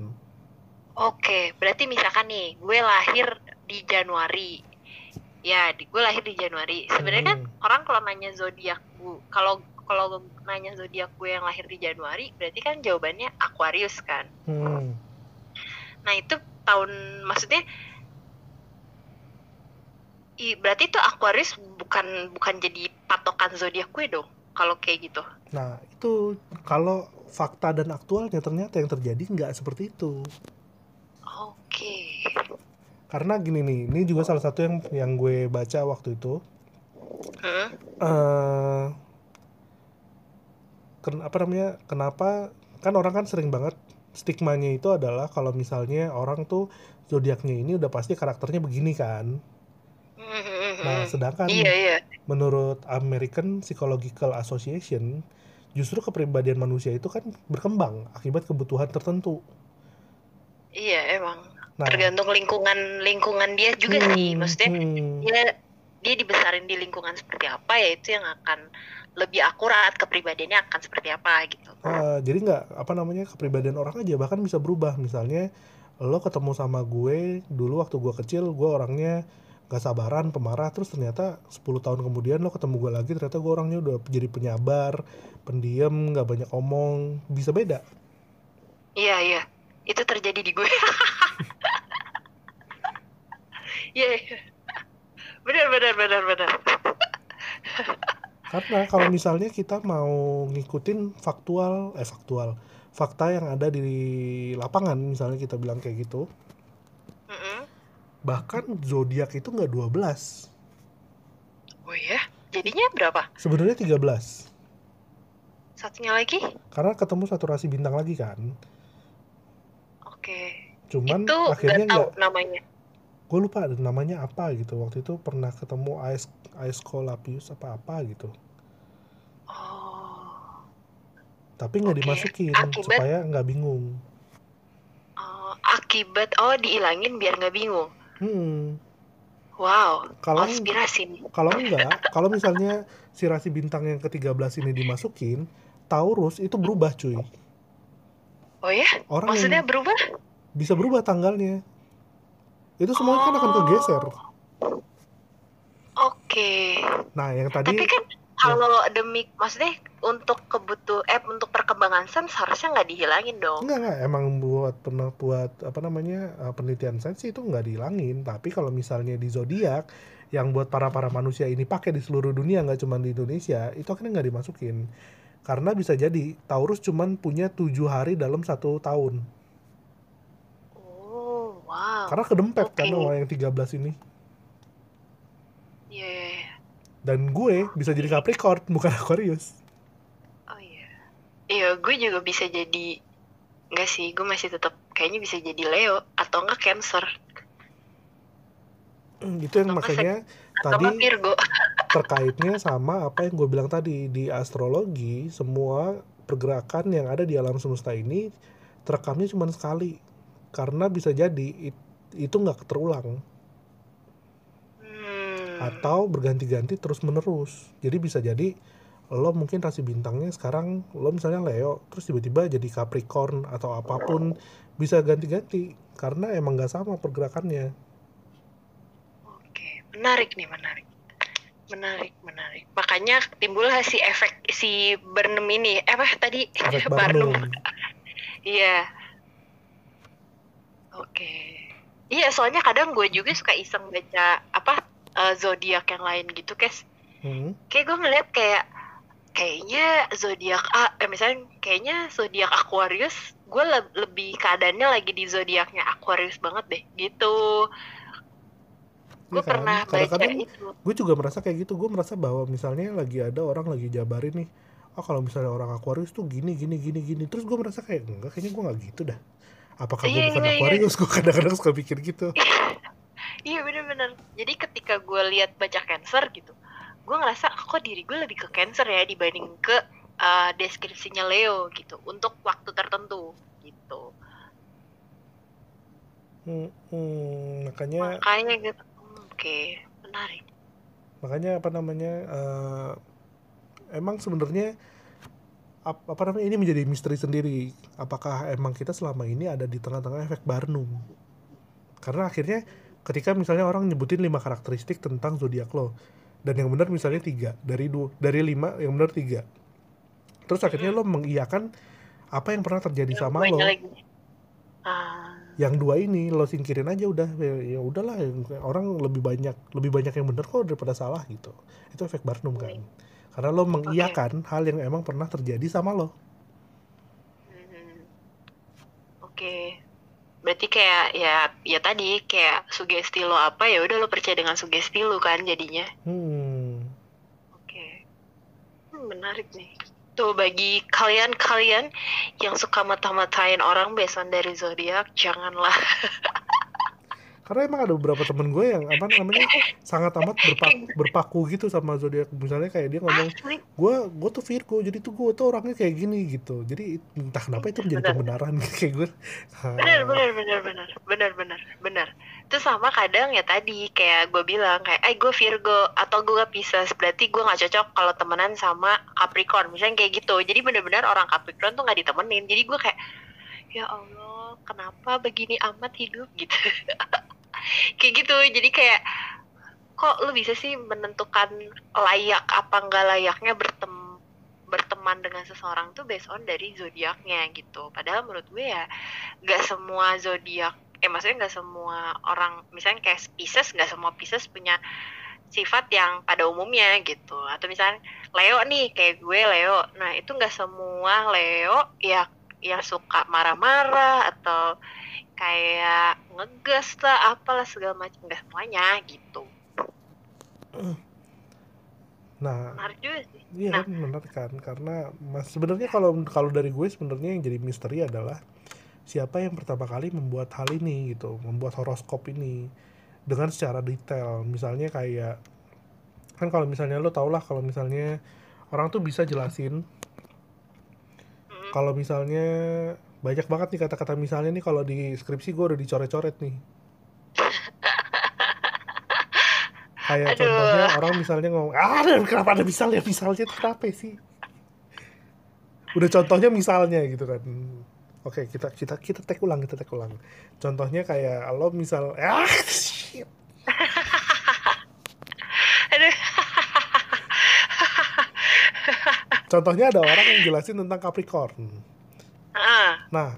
Oke, berarti misalkan nih, gue lahir di Januari. Ya, di, gue lahir di Januari. Sebenarnya kan hmm. kan orang kalau nanya zodiak gue, kalau kalau nanya zodiak gue yang lahir di Januari, berarti kan jawabannya Aquarius kan. Hmm. Nah itu tahun, maksudnya, i, berarti itu Aquarius bukan bukan jadi patokan zodiak gue dong, kalau kayak gitu. Nah itu kalau fakta dan aktualnya ternyata yang terjadi nggak seperti itu. Oke. Karena gini nih, ini juga salah satu yang yang gue baca waktu itu. Huh? Uh, ken, apa namanya? Kenapa? Kan orang kan sering banget stigmanya itu adalah kalau misalnya orang tuh zodiaknya ini udah pasti karakternya begini kan. Nah, sedangkan iya, iya. menurut American Psychological Association, justru kepribadian manusia itu kan berkembang akibat kebutuhan tertentu. Iya, emang nah. tergantung lingkungan lingkungan dia juga hmm, sih maksudnya hmm. dia dia dibesarin di lingkungan seperti apa ya itu yang akan lebih akurat kepribadiannya akan seperti apa gitu. Uh, jadi nggak apa namanya kepribadian orang aja bahkan bisa berubah. Misalnya lo ketemu sama gue dulu waktu gue kecil gue orangnya gak sabaran pemarah terus ternyata 10 tahun kemudian lo ketemu gue lagi ternyata gue orangnya udah jadi penyabar pendiam nggak banyak omong. Bisa beda? Iya iya itu terjadi di gue. [laughs] Iya, yeah, benar benar benar benar. karena kalau misalnya kita mau ngikutin faktual eh faktual fakta yang ada di lapangan misalnya kita bilang kayak gitu mm -hmm. bahkan zodiak itu nggak 12 oh ya jadinya berapa? Sebenarnya 13 satunya lagi? Karena ketemu satu rasi bintang lagi kan oke. Okay. cuman itu akhirnya nggak namanya. Gue lupa namanya apa gitu. Waktu itu pernah ketemu Ais Aesculapius apa apa gitu. Tapi nggak okay. dimasukin akibat, supaya nggak bingung. Oh, akibat oh dihilangin biar nggak bingung. Hmm. wow kalau konspirasi nih. kalau enggak kalau misalnya si rasi bintang yang ke-13 ini dimasukin Taurus itu berubah cuy oh ya? Orang maksudnya berubah? bisa berubah tanggalnya. Itu semuanya oh. kan akan kegeser. Oke. Okay. nah yang tadi tapi kan kalau ya. demi maksudnya untuk kebutuh eh untuk perkembangan sains harusnya nggak dihilangin dong. Nggak nggak. Emang buat pernah buat apa namanya uh, penelitian sains itu nggak dihilangin. Tapi kalau misalnya di zodiak yang buat para para manusia ini pakai di seluruh dunia nggak cuma di Indonesia itu akhirnya nggak dimasukin karena bisa jadi Taurus cuma punya tujuh hari dalam satu tahun. Oh wow. Karena kedempet okay. kan yang 13 ini. Iya, yeah, yeah, dan gue bisa jadi Capricorn bukan Aquarius. Oh iya. Iya gue juga bisa jadi Enggak sih gue masih tetap kayaknya bisa jadi Leo atau enggak Cancer. Hmm, gitu yang atau makanya tadi Virgo. [laughs] terkaitnya sama apa yang gue bilang tadi. Di astrologi semua pergerakan yang ada di alam semesta ini terekamnya cuma sekali. Karena bisa jadi itu nggak terulang. Atau berganti-ganti terus menerus jadi bisa jadi lo mungkin rasi bintangnya sekarang lo misalnya Leo terus tiba-tiba jadi Capricorn atau apa pun bisa ganti-ganti. Karena emang nggak sama pergerakannya menarik nih menarik. Menarik menarik. Makanya timbul si efek si Barnum ini. Eh apa tadi? Efek [laughs] Barnum iya. Oke. Iya soalnya kadang gue juga suka iseng baca apa uh, zodiak yang lain gitu kes. Hmm. kayak gue ngeliat kayak kayaknya zodiak A eh, misalnya kayaknya zodiak Aquarius gue le lebih keadaannya lagi di zodiaknya Aquarius banget deh gitu gue ya kan? pernah Kadang -kadang baca itu. gue juga merasa kayak gitu. Gue merasa bahwa misalnya lagi ada orang lagi jabarin nih oh kalau misalnya orang Aquarius tuh gini gini gini gini. Terus gue merasa kayak enggak kayaknya gue nggak gitu dah. Apakah gue iya, bukan iya, iya. Aquarius? Iya. gue kadang-kadang suka pikir gitu. [laughs] Iya bener-bener. Jadi ketika gue lihat baca cancer gitu gue ngerasa kok diri gue lebih ke cancer ya dibanding ke uh, deskripsinya Leo? Gitu. Untuk waktu tertentu gitu. Hmm, hmm, makanya makanya gitu oke menarik. Makanya apa namanya uh, emang sebenarnya apa namanya ini menjadi misteri sendiri. Apakah emang kita selama ini ada di tengah-tengah efek Barnum? Karena akhirnya ketika misalnya orang nyebutin lima karakteristik tentang zodiak lo dan yang benar misalnya tiga dari dua dari lima yang benar tiga. Terus akhirnya lo mengiyakan apa yang pernah terjadi sama lo. lagi. Ah. Yang dua ini lo singkirin aja udah ya, ya udahlah orang lebih banyak lebih banyak yang benar kok daripada salah gitu itu efek Barnum kan karena lo mengiyakan okay. hal yang emang pernah terjadi sama lo hmm. oke okay berarti kayak ya ya tadi kayak sugesti lo apa ya udah lo percaya dengan sugesti lo kan jadinya hmm. oke okay. hmm, menarik nih tuh bagi kalian-kalian yang suka mata-matain orang besan dari zodiak janganlah [laughs] karena emang ada beberapa temen gue yang apa namanya sangat amat berpaku, berpaku gitu sama zodiak. Misalnya kayak dia ngomong gue gue tuh Virgo jadi tuh gue tuh orangnya kayak gini gitu. Jadi entah kenapa itu menjadi kebenaran [laughs] kayak gue. Benar benar benar benar. Benar benar benar. Itu sama kadang ya tadi kayak gue bilang kayak eh gue Virgo atau gue Pisces berarti gue nggak cocok kalau temenan sama Capricorn. Misalnya kayak gitu. Jadi benar-benar orang Capricorn tuh nggak ditemenin. Jadi gue kayak ya Allah kenapa begini amat hidup? [laughs] Gitu kayak gitu jadi kayak kok lu bisa sih menentukan layak apa enggak layaknya bertem berteman dengan seseorang tuh based on dari zodiaknya gitu. Padahal menurut gue ya nggak semua zodiak eh maksudnya nggak semua orang misalnya kayak Pisces nggak semua Pisces punya sifat yang pada umumnya gitu. Atau misalnya Leo nih kayak gue Leo. Nah itu nggak semua Leo ya yang suka marah-marah atau kayak ngegas lah apalah segala macam nggak semuanya gitu. Nah menarik juga sih. iya nah. kan menarik kan karena mas sebenarnya kalau kalau dari gue sebenarnya yang jadi misteri adalah siapa yang pertama kali membuat hal ini gitu membuat horoskop ini dengan secara detail. Misalnya kayak kan kalau misalnya lo tau lah kalau misalnya orang tuh bisa jelasin mm, kalau misalnya banyak banget nih kata-kata misalnya nih kalau di skripsi gue udah dicoret-coret nih. [laughs] Kayak contohnya aduh orang misalnya ngomong ah kenapa ada misalnya misalnya itu kenapa sih? Udah contohnya misalnya gitu kan. Oke kita kita kita tek ulang kita tek ulang. Contohnya kayak lo misal ah shit. [laughs] aduh. Contohnya ada orang yang jelasin tentang Capricorn Ah, nah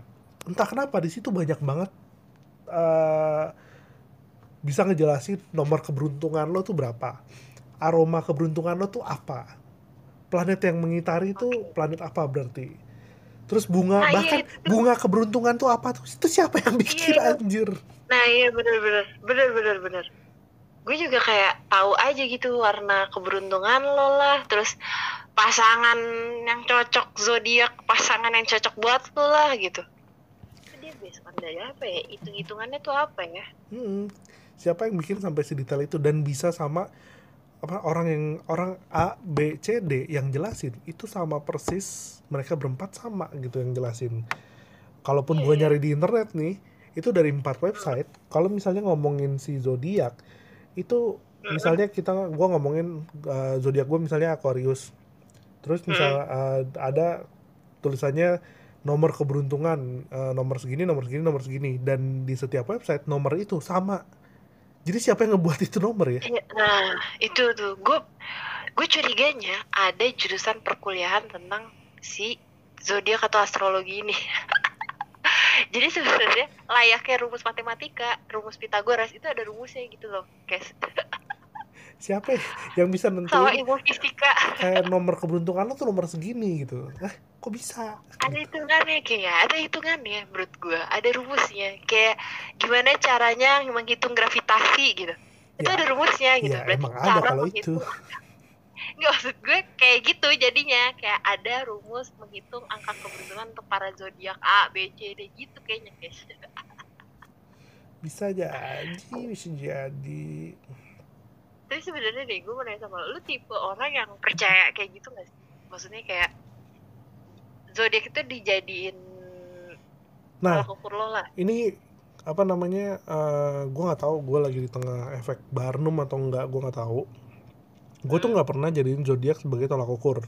entah kenapa di situ banyak banget eh, bisa ngejelasin nomor keberuntungan lo tuh berapa. Aroma keberuntungan lo tuh apa. Planet yang mengitari itu planet apa berarti. Terus bunga nah iya bahkan itu. bunga keberuntungan tuh apa tuh? Itu siapa yang bikin iya anjir? Nah iya bener bener. Bener bener bener. Gue juga kayak tahu aja gitu warna keberuntungan lo lah. Terus pasangan yang cocok zodiak pasangan yang cocok buat lo lah gitu. Itu dia based dari apa ya? Hitung hitungannya tuh apa ya? Hmm, siapa yang bikin sampai sedetail itu dan bisa sama apa orang yang orang A B C D yang jelasin? Itu sama persis mereka berempat sama gitu yang jelasin. Kalaupun iya gue iya. nyari di internet nih itu dari empat website. Kalau misalnya ngomongin si zodiak itu misalnya kita gua ngomongin uh, zodiak gue misalnya Aquarius terus misal mm-mm. uh, ada tulisannya nomor keberuntungan uh, nomor segini nomor segini nomor segini. Dan di setiap website nomor itu sama. Jadi siapa yang ngebuat itu nomor ya? Iya, nah itu tuh. Gue gue curiganya ada jurusan perkuliahan tentang si zodiak atau astrologi ini. [laughs] Jadi sebenarnya layaknya rumus matematika rumus Pitagoras itu ada rumusnya gitu loh guys [laughs] siapa ya yang bisa sama nentuin ilmu fisika kayak nomor keberuntungan lo tuh nomor segini gitu? Eh kok bisa? Ada gitu hitungannya kayak ada hitungannya menurut gue ada rumusnya. Kayak gimana caranya menghitung gravitasi gitu. Itu ya ada rumusnya gitu. ya berarti emang ada kalau itu. nggak maksud gue kayak gitu jadinya. Kayak ada rumus menghitung angka keberuntungan untuk para zodiak A B C D gitu kayaknya guys. Bisa jadi bisa jadi tapi sebenarnya deh gue mau nanya sama lo, lu tipe orang yang percaya kayak gitu gak sih? Maksudnya kayak zodiak itu dijadiin nah ukur lo lah. ini apa namanya eh gue nggak tahu gue lagi di tengah efek Barnum atau enggak gue nggak tahu. Gue tuh hmm. nggak pernah jadiin zodiak sebagai tolak ukur.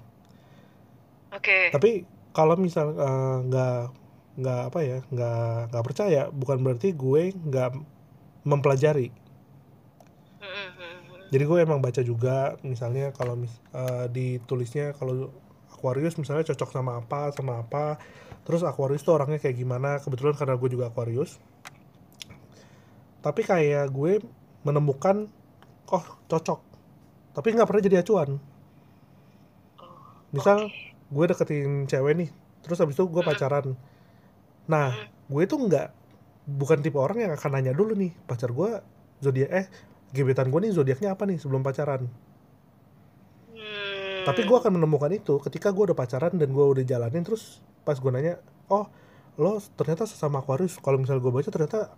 Oke. Tapi kalau misal eh, nggak nggak apa ya nggak nggak percaya bukan berarti gue nggak mempelajari Hmm, hmm, hmm, hmm. Jadi gue emang baca juga misalnya kalau mis eh, ditulisnya kalau Aquarius misalnya cocok sama apa sama apa. Terus Aquarius tuh orangnya kayak gimana? Kebetulan karena gue juga Aquarius. Tapi kayak gue menemukan oh cocok. Tapi nggak pernah jadi acuan. Oh misal gue deketin cewek nih terus habis itu gue Hmm, pacaran. Nah hmm, gue tuh nggak bukan tipe orang yang akan nanya dulu nih pacar gue zodiak eh gebetan gue nih zodiaknya apa nih sebelum pacaran? Tapi gue hmm. akan menemukan itu ketika gue udah pacaran dan gue udah jalanin terus pas gue nanya oh lo ternyata sesama Aquarius? Kalau misal gue baca ternyata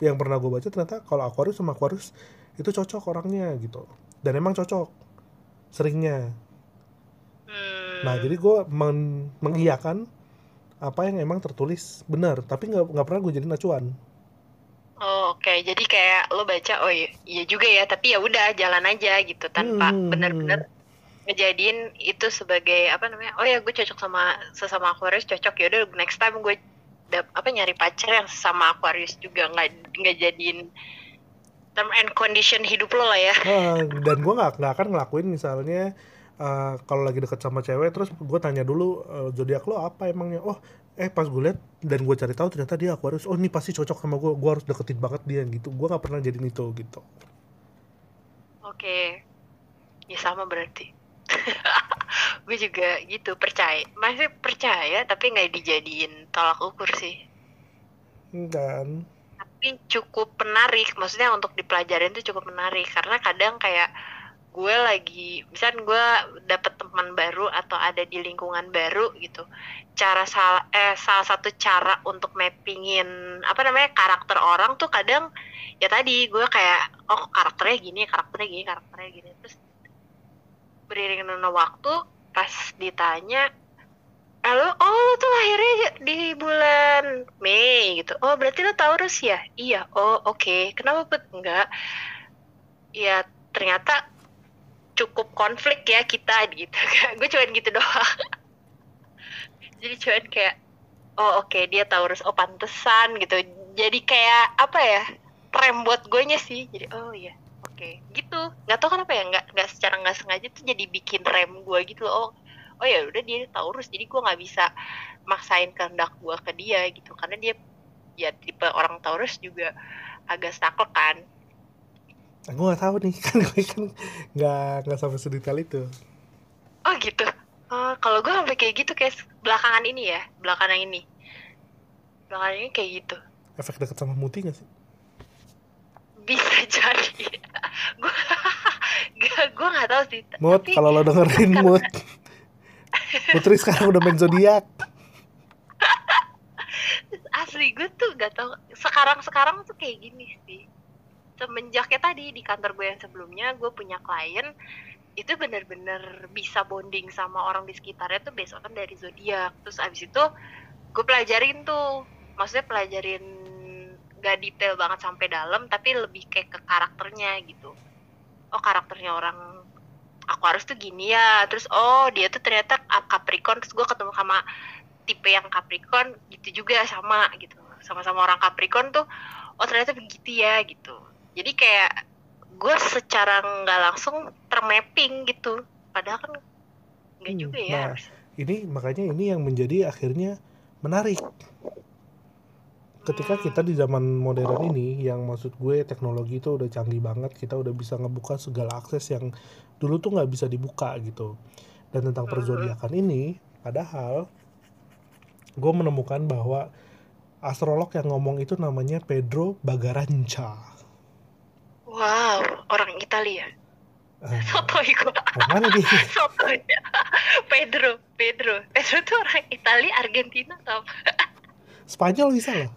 yang pernah gue baca ternyata kalau Aquarius sama Aquarius itu cocok orangnya gitu. Dan emang cocok seringnya. Nah Hmm. jadi gue men mengiyakan apa yang emang tertulis benar tapi nggak nggak pernah gue jadiin acuan Oh, oke. Jadi kayak lo baca, oh iya, iya juga ya, tapi ya udah jalan aja gitu tanpa hmm, benar-benar ngejadiin itu sebagai apa namanya? Oh ya, gue cocok sama sesama Aquarius cocok ya udah next time gue dap- apa nyari pacar yang sama Aquarius juga nggak nggak jadiin term and condition hidup lo lah ya. [laughs] Dan gue nggak nggak akan ngelakuin misalnya eh, kalau lagi deket sama cewek terus gue tanya dulu eh, zodiak lo apa emangnya oh eh pas gue liat dan gue cari tahu ternyata dia Aquarius. Oh ini pasti cocok sama gue gue harus deketin banget dia gitu. Gue nggak pernah jadiin itu gitu. Oke. Ya sama berarti. [laughs] gue juga gitu percaya. Masih percaya tapi nggak dijadiin tolak ukur sih. Kan tapi cukup menarik. Maksudnya untuk dipelajarin itu cukup menarik. Karena kadang kayak gue lagi misalnya gue dapet teman baru atau ada di lingkungan baru gitu cara salah eh salah satu cara untuk mappingin apa namanya karakter orang tuh kadang ya tadi gue kayak oh karakternya gini karakternya gini karakternya gini terus beriring dengan waktu pas ditanya Halo, oh lu tuh lahirnya di bulan Mei gitu. Oh berarti lu Taurus ya? Iya. Oh oke. Okay. Kenapa put enggak? Ya ternyata cukup konflik ya kita gitu. [laughs] gue cuman gitu doang. Jadi cuman kayak oh oke okay, dia Taurus. Oh pantesan gitu. Jadi kayak apa ya? Rem buat gue nya sih. Jadi oh iya okay. gitu nggak tau kenapa ya nggak nggak secara nggak sengaja tuh jadi bikin rem gue gitu loh oh oh ya udah dia Taurus jadi gue nggak bisa maksain kehendak gue ke dia gitu karena dia ya tipe orang Taurus juga agak saklek kan aku nggak tahu nih [laughs] kan gue kan nggak nggak sampai sedetail itu. Oh gitu. Uh, kalau gue sampai kayak gitu kayak belakangan ini ya belakangan ini. Belakangan ini kayak gitu. Efek deket sama Muti gak sih? Bisa [laughs] jadi. Gue [laughs] gue nggak tahu sih. Mood tapi... kalau lo dengerin mood Putri sekarang udah main zodiak. Asli gue tuh gak tau sekarang sekarang tuh kayak gini semenjaknya tadi di kantor gue yang sebelumnya gue punya klien itu bener-bener bisa bonding sama orang di sekitarnya tuh besokan dari zodiak. Terus abis itu gue pelajarin tuh. Maksudnya pelajarin gak detail banget sampai dalam tapi lebih kayak ke karakternya gitu. Oh karakternya orang aku harus tuh gini ya. Terus oh dia tuh ternyata Capricorn. Terus gue ketemu sama tipe yang Capricorn gitu juga sama gitu. Sama-sama orang Capricorn tuh oh ternyata begitu ya gitu jadi kayak gue secara nggak langsung termapping gitu. Padahal kan nggak hmm, juga ya. nah, ini makanya ini yang menjadi akhirnya menarik. Ketika kita di zaman modern ini yang maksud gue teknologi itu udah canggih banget kita udah bisa ngebuka segala akses yang dulu tuh nggak bisa dibuka gitu. Dan tentang perzodiakan ini padahal gue menemukan bahwa astrolog yang ngomong itu namanya Pedro Bagaranca wow orang Italia Uh, Sotoy gue. Mana dia? [laughs] Sotoy. Pedro, Pedro. Pedro tuh orang Italia, Argentina atau Spanyol bisa loh.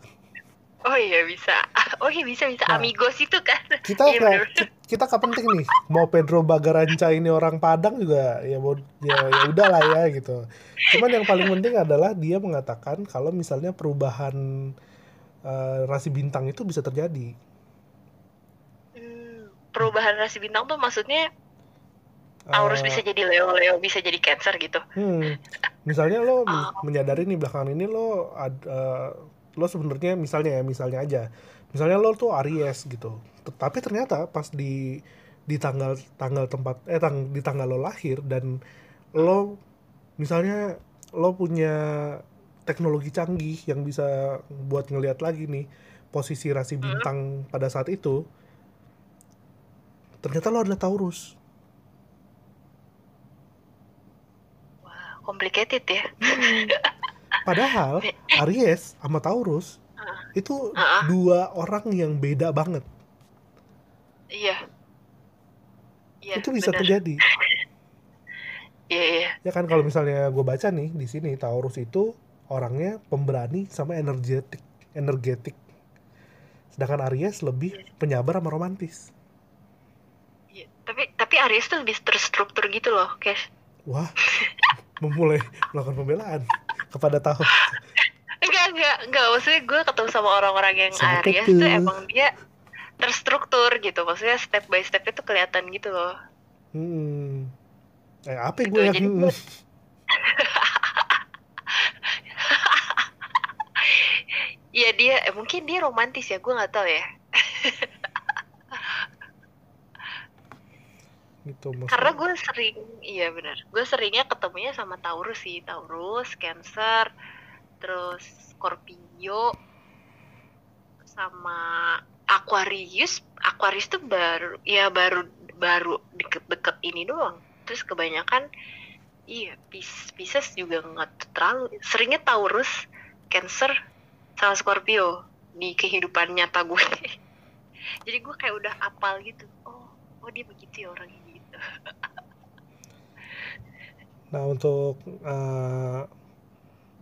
Oh iya bisa. Oh iya bisa bisa. Nah, Amigos itu kan. Kita iya, gak, kita gak penting nih. Mau Pedro Bagaranca ini orang Padang juga ya ya ya udah lah ya gitu. Cuman yang paling penting adalah dia mengatakan kalau misalnya perubahan uh, rasi bintang itu bisa terjadi. Perubahan rasi bintang tuh maksudnya Taurus uh, bisa jadi Leo, Leo bisa jadi Cancer gitu. Hmm. Misalnya lo [laughs] oh. menyadari nih belakangan ini lo ad, uh, lo sebenarnya misalnya ya misalnya aja misalnya lo tuh Aries gitu tapi ternyata pas di di tanggal tanggal tempat eh tang, di tanggal lo lahir dan lo misalnya lo punya teknologi canggih yang bisa buat ngelihat lagi nih posisi rasi hmm. bintang hmm. pada saat itu ternyata lo adalah Taurus Wah, complicated ya hmm. [laughs] Padahal Aries sama Taurus uh, itu uh, uh. dua orang yang beda banget. Iya. Iya. Itu bisa bener. terjadi. [laughs] Iya, iya. Ya kan kalau misalnya gue baca nih di sini Taurus itu orangnya pemberani sama energetik, energetik. Sedangkan Aries lebih iya. penyabar sama romantis. Tapi tapi Aries tuh lebih terstruktur gitu loh, Kes. Wah, memulai melakukan pembelaan kepada tahu enggak enggak enggak. Maksudnya gue ketemu sama orang-orang yang Sama Aries tuh emang dia terstruktur gitu. Maksudnya step by step itu kelihatan gitu loh. Hmm. Eh apa gitu, gue yang gue... Iya dia eh, mungkin dia romantis ya. Gue nggak tahu ya [laughs] gitu maksudnya. karena gue sering iya benar. Gue seringnya ketemunya sama Taurus sih. Taurus Cancer terus Scorpio sama Aquarius. Aquarius tuh baru ya baru baru deket-deket ini doang. Terus kebanyakan iya Pis Pisces juga nggak terlalu seringnya Taurus Cancer sama Scorpio di kehidupan nyata gue. [laughs] Jadi gue kayak udah apal gitu. Oh oh dia begitu ya orang ini nah untuk uh,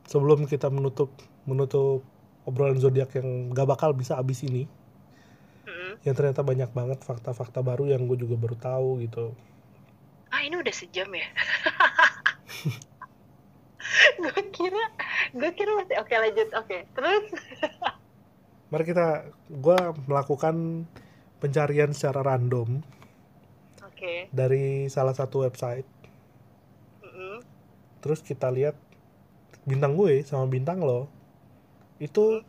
sebelum kita menutup menutup obrolan zodiak yang gak bakal bisa abis ini hmm. yang ternyata banyak banget fakta-fakta baru yang gue juga baru tahu gitu. Ah ini udah sejam ya? [laughs] Gue kira gue kira masih oke lanjut oke terus? Mari kita gue melakukan pencarian secara random okay. dari salah satu website. Mm -hmm. terus kita lihat bintang gue sama bintang lo itu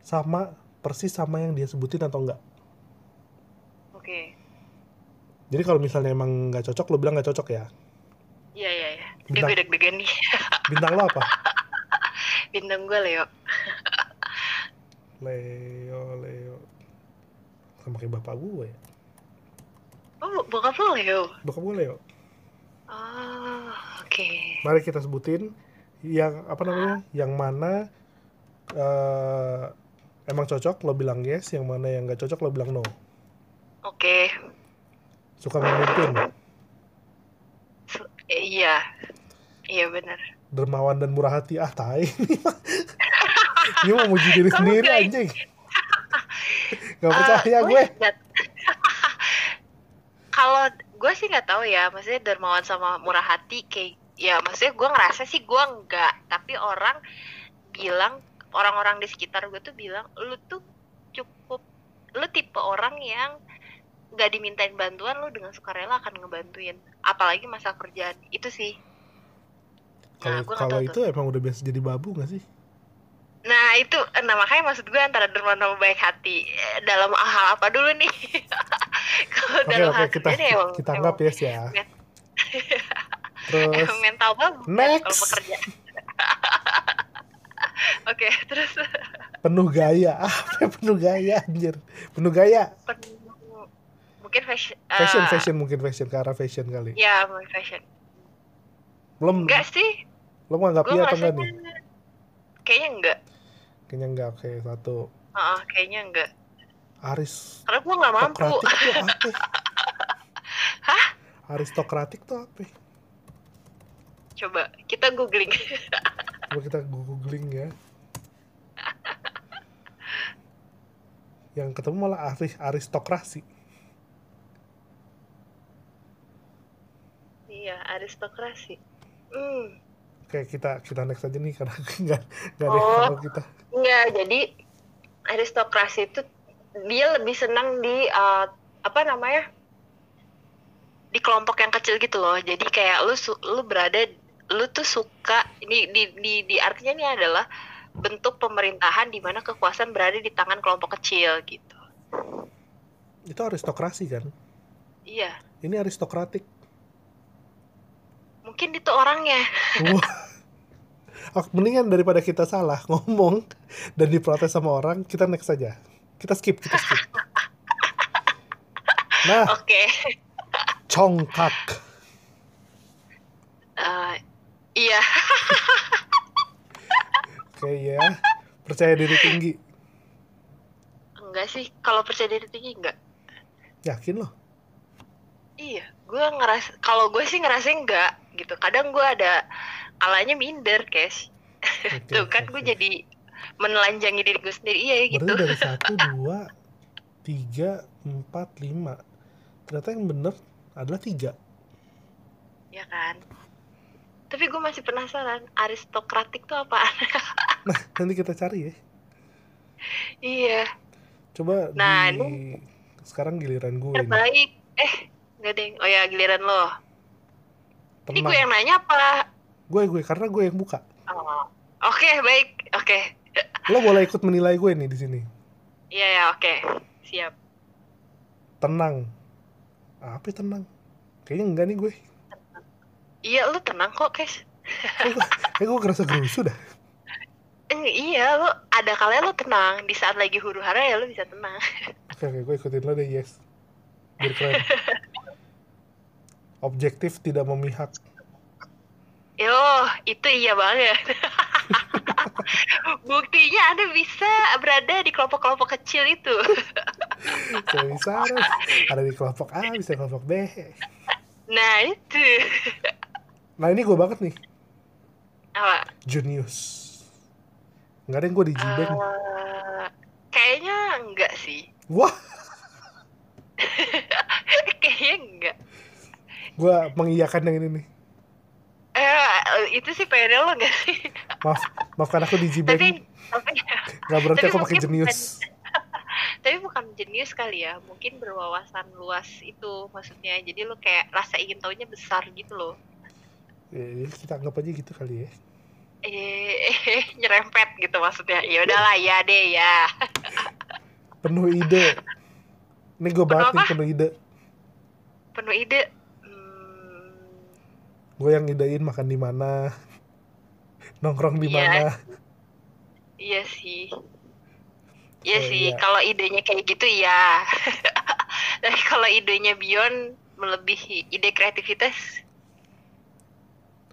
sama persis sama yang dia sebutin atau enggak. Oke. Okay. jadi kalau misalnya emang nggak cocok lo bilang nggak cocok ya? Iya iya iya. Bintang, gue deg-degan nih. [laughs] Bintang lo apa? Bintang gue Leo. Leo Leo. Sama kayak bapak gue. ya oh bokap lo Leo? Bokap gue Leo. Oh oke. Okay. mari kita sebutin yang apa namanya yang mana uh, emang cocok lo bilang yes. Yang mana yang nggak cocok lo bilang no. Oke. Okay. suka memimpin iya. Iya benar dermawan dan murah hati. Ah tai. [laughs] Ini mau muji diri sendiri anjing. Gak percaya uh, gue. Kalau gue sih nggak tahu ya, maksudnya dermawan sama murah hati kayak ya maksudnya gue ngerasa sih gue nggak, tapi orang bilang orang-orang di sekitar gue tuh bilang lu tuh cukup lu tipe orang yang nggak dimintain bantuan lu dengan sukarela akan ngebantuin apalagi masa kerjaan itu sih kalau nah, kalau itu tuh. emang udah biasa jadi babu gak sih Nah itu, nah makanya maksud gue antara dermawan sama baik hati eh, dalam hal apa dulu nih? [laughs] [laughs] Kalau okay, dalam okay, kita, ini emang kita anggap ya sih ya. terus [laughs] mental banget next. kalau pekerja. [laughs] Oke, okay, terus penuh gaya. Apa penuh gaya anjir? Penuh gaya. Penuh, mungkin fashion. Fashion, uh, fashion mungkin fashion ke arah fashion kali. Ya, mungkin fashion. Belum. Enggak sih. Lo mau nggak atau enggak nih? Kayaknya enggak. Kayaknya enggak, oke satu. Uh, kayaknya enggak. Aris. Karena gue nggak mampu. Aristokratik tuh apa? [laughs] Hah? Aristokratik tuh apa? Coba kita googling. [laughs] Coba kita googling ya. Yang ketemu malah aris aristokrasi. Iya, aristokrasi. Hmm. Oke, kita kita next aja nih karena [laughs] nggak nggak ada oh, yang kita. Enggak, jadi aristokrasi itu dia lebih senang di uh, apa namanya? di kelompok yang kecil gitu loh. Jadi kayak lu lu berada lu tuh suka ini di di, di artinya ini adalah bentuk pemerintahan di mana kekuasaan berada di tangan kelompok kecil gitu. Itu aristokrasi kan? Iya. Ini aristokratik mungkin itu orangnya [laughs] mendingan daripada kita salah ngomong dan diprotes sama orang kita next saja kita skip kita skip. Nah. Oke. Okay. congkak uh, iya. Oke okay, ya percaya diri tinggi. Enggak sih kalau percaya diri tinggi enggak. Yakin loh iya gue ngeras kalau gue sih ngerasa enggak gitu. Kadang gue ada kalanya minder cash. Okay, tuh kan okay. gue jadi menelanjangi diri gue sendiri iya gitu berarti dari [laughs] satu dua tiga empat lima ternyata yang bener adalah tiga ya kan tapi gue masih penasaran aristokratik tuh apa [laughs] nah nanti kita cari ya iya coba nah di... ini sekarang giliran gue terbaik ini. eh Gak deh. Oh ya giliran lo. Tenang. Ini gue yang nanya apa? Gue gue karena gue yang buka. Oh. Oke okay, baik. Oke. Okay. Lo boleh ikut menilai gue nih di sini. Iya ya oke. Okay. Siap. Tenang. Apa tenang? Kayaknya enggak nih gue. Iya lu tenang kok Kes. Kayak gue kerasa gerusu dah. iya lo ada kalian lo tenang di saat lagi huru hara ya lo bisa tenang. Oke oke gue ikutin lo deh yes. Biar keren. [laughs] objektif tidak memihak Yo, itu iya banget. [laughs] Buktinya Anda bisa berada di kelompok-kelompok kecil itu. [laughs] Saya bisa ada, ada di kelompok A, bisa di kelompok B. Nah, itu. Nah, ini gue banget nih. Apa? Junius. Enggak ada yang gue di. Uh, kayaknya enggak sih. Wah, [laughs] kayaknya enggak. gue mengiyakan yang ini nih. Eh, itu sih pengen lo gak sih? Maaf, maafkan aku di G-Bank. tapi tapi Nggak berarti tapi aku pakai jenius. [laughs] tapi bukan jenius kali ya mungkin berwawasan luas itu maksudnya jadi lo kayak rasa ingin tahunya besar gitu loh Ya, kita anggap aja gitu kali ya. eh [laughs] nyerempet gitu maksudnya ya udahlah ya deh ya Penuh ide. Ini gue banget nih apa? penuh ide. penuh ide Gue yang idein makan di mana, [laughs] nongkrong di Iya. mana. iya sih iya Oh, sih iya. kalau idenya kayak gitu ya [laughs] tapi kalau idenya beyond melebihi ide kreativitas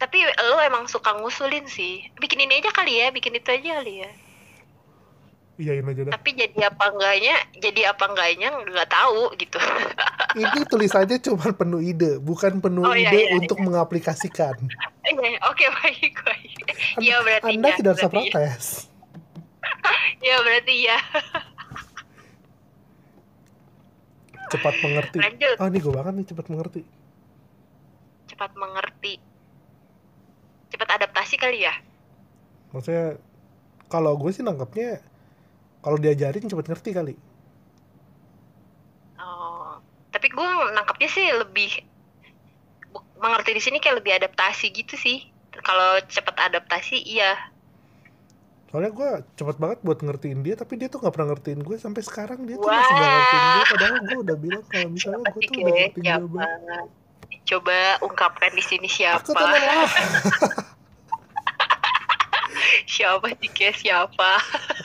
tapi lo emang suka ngusulin sih bikin ini aja kali ya bikin itu aja kali ya Iyain aja dah. tapi jadi apa enggaknya jadi apa enggaknya nggak tahu gitu [laughs] Ini tulisannya cuma penuh ide, bukan penuh Oh, iya, ide iya, untuk mengaplikasikan. Iya, oke [laughs] baik baik iya berarti Anda iya, tidak berarti iya. protes. [laughs] iya berarti iya Cepat mengerti. lanjut Oh, ini gue banget nih cepat mengerti. cepat mengerti cepat adaptasi kali ya Maksudnya kalau gue sih nangkapnya kalau diajarin cepat ngerti kali. oh tapi gue nangkapnya sih lebih mengerti di sini kayak lebih adaptasi gitu sih kalau cepat adaptasi iya Soalnya gue cepet banget buat ngertiin dia, tapi dia tuh nggak pernah ngertiin gue sampai sekarang dia tuh Wah. masih nggak ngertiin gue. Padahal gue udah bilang kalau misalnya gue tuh udah ngertiin dia banget. coba ungkapkan di sini siapa Aku. [laughs] siapa sih kayak siapa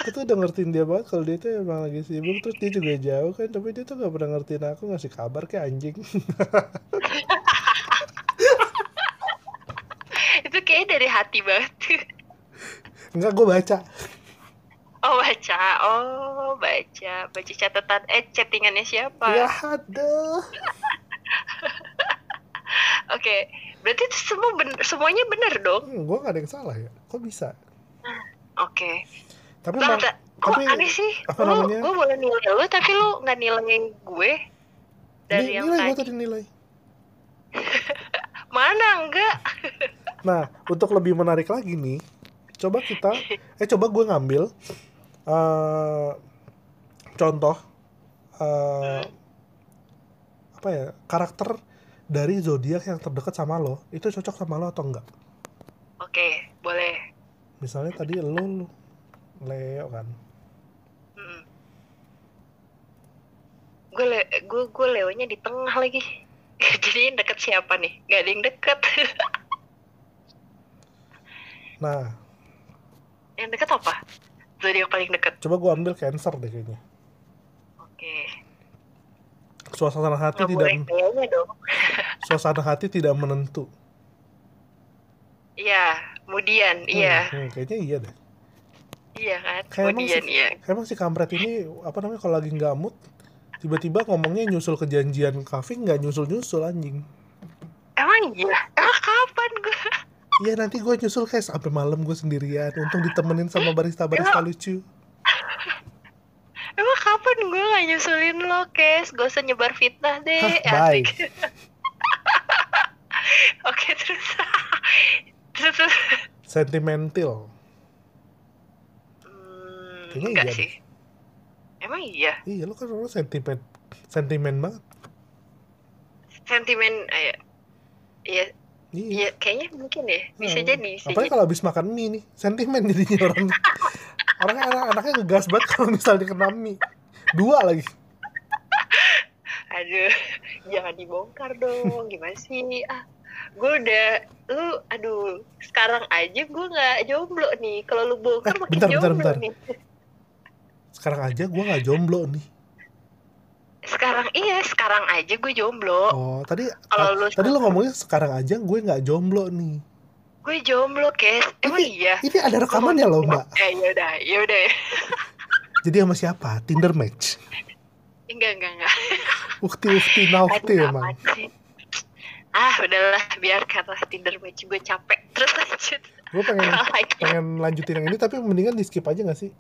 Aku tuh udah ngertiin dia banget kalau dia tuh emang lagi sibuk terus dia juga jauh kan, tapi dia tuh nggak pernah ngertiin aku ngasih kabar kayak anjing. [laughs] itu kayak dari hati banget Enggak gue baca. oh baca oh baca baca catatan eh chattingannya siapa Ya ada. [laughs] oke berarti itu semua bener, semuanya bener dong Hmm, gue gak ada yang salah ya. Kok bisa? Oke. Tapi Bang, emang, ta- kok tapi aneh sih? apa lu namanya? gue boleh nilai lu tapi lu nggak nilai gue dari Ni- yang nilai gue tadi. tadi nilai. [laughs] mana? Enggak. [laughs] Nah, untuk lebih menarik lagi nih, coba kita, eh coba gue ngambil eh contoh eh apa ya karakter dari zodiak yang terdekat sama lo, itu cocok sama lo atau enggak? oke boleh Misalnya tadi lo, Leo kan, Hmm. gue le gue gue leonya di tengah lagi. [laughs] Jadi yang deket siapa nih? Gak ada yang deket. [laughs] Nah. Yang deket apa? Zodiak paling deket. Coba gue ambil Cancer deh kayaknya. oke. Suasana hati nggak tidak, boleh kayaknya dong. [laughs] Suasana hati tidak menentu. iya kemudian Hmm, iya hmm, kayaknya iya deh. iya kan Kayak emang kemudian sih- iya Emang si kampret ini apa namanya kalau lagi nggak mood tiba-tiba ngomongnya nyusul kejadian kafe nggak nyusul-nyusul anjing. emang iya emang kapan gue Iya nanti gue nyusul kayak sampai malam gue sendirian. Untung ditemenin sama barista-barista lucu. emang kapan gue gak nyusulin lo kes gak usah nyebar fitnah deh Hah, bye. [laughs] Oke terus. Sentimental. Hmm, Kayaknya enggak iya sih emang iya Iya lo kan orang sentimen sentimen banget. sentimen eh, iya Iya. iya kayaknya mungkin ya bisa Hmm. jadi bisa Apalagi jadi kalau habis makan mie nih, sentimen jadinya [laughs] orang. Orangnya anak anaknya ngegas banget kalau misalnya kena mie. Dua lagi. aduh [laughs] jangan dibongkar dong gimana sih ah gue udah lu aduh sekarang aja gue nggak jomblo nih. Kalau lu bongkar Eh, makin bentar, bentar, jomblo bentar. nih. Sekarang aja gue nggak jomblo nih. sekarang iya sekarang aja gue jomblo. Oh tadi Kalau lu- tadi lo ngomongnya sekarang aja gue nggak jomblo nih. Gue jomblo kes. Emang iya? ini ada rekamannya loh mbak. Eh yaudah yaudah ya jadi sama siapa? Tinder match? Enggak enggak enggak. Ukti ukti naukti Aduh, emang. sih? Ah udahlah biarkan lah Tinder match gue capek. Terus lanjut. Gue pengen pengen lanjutin yang ini tapi mendingan di skip aja gak sih?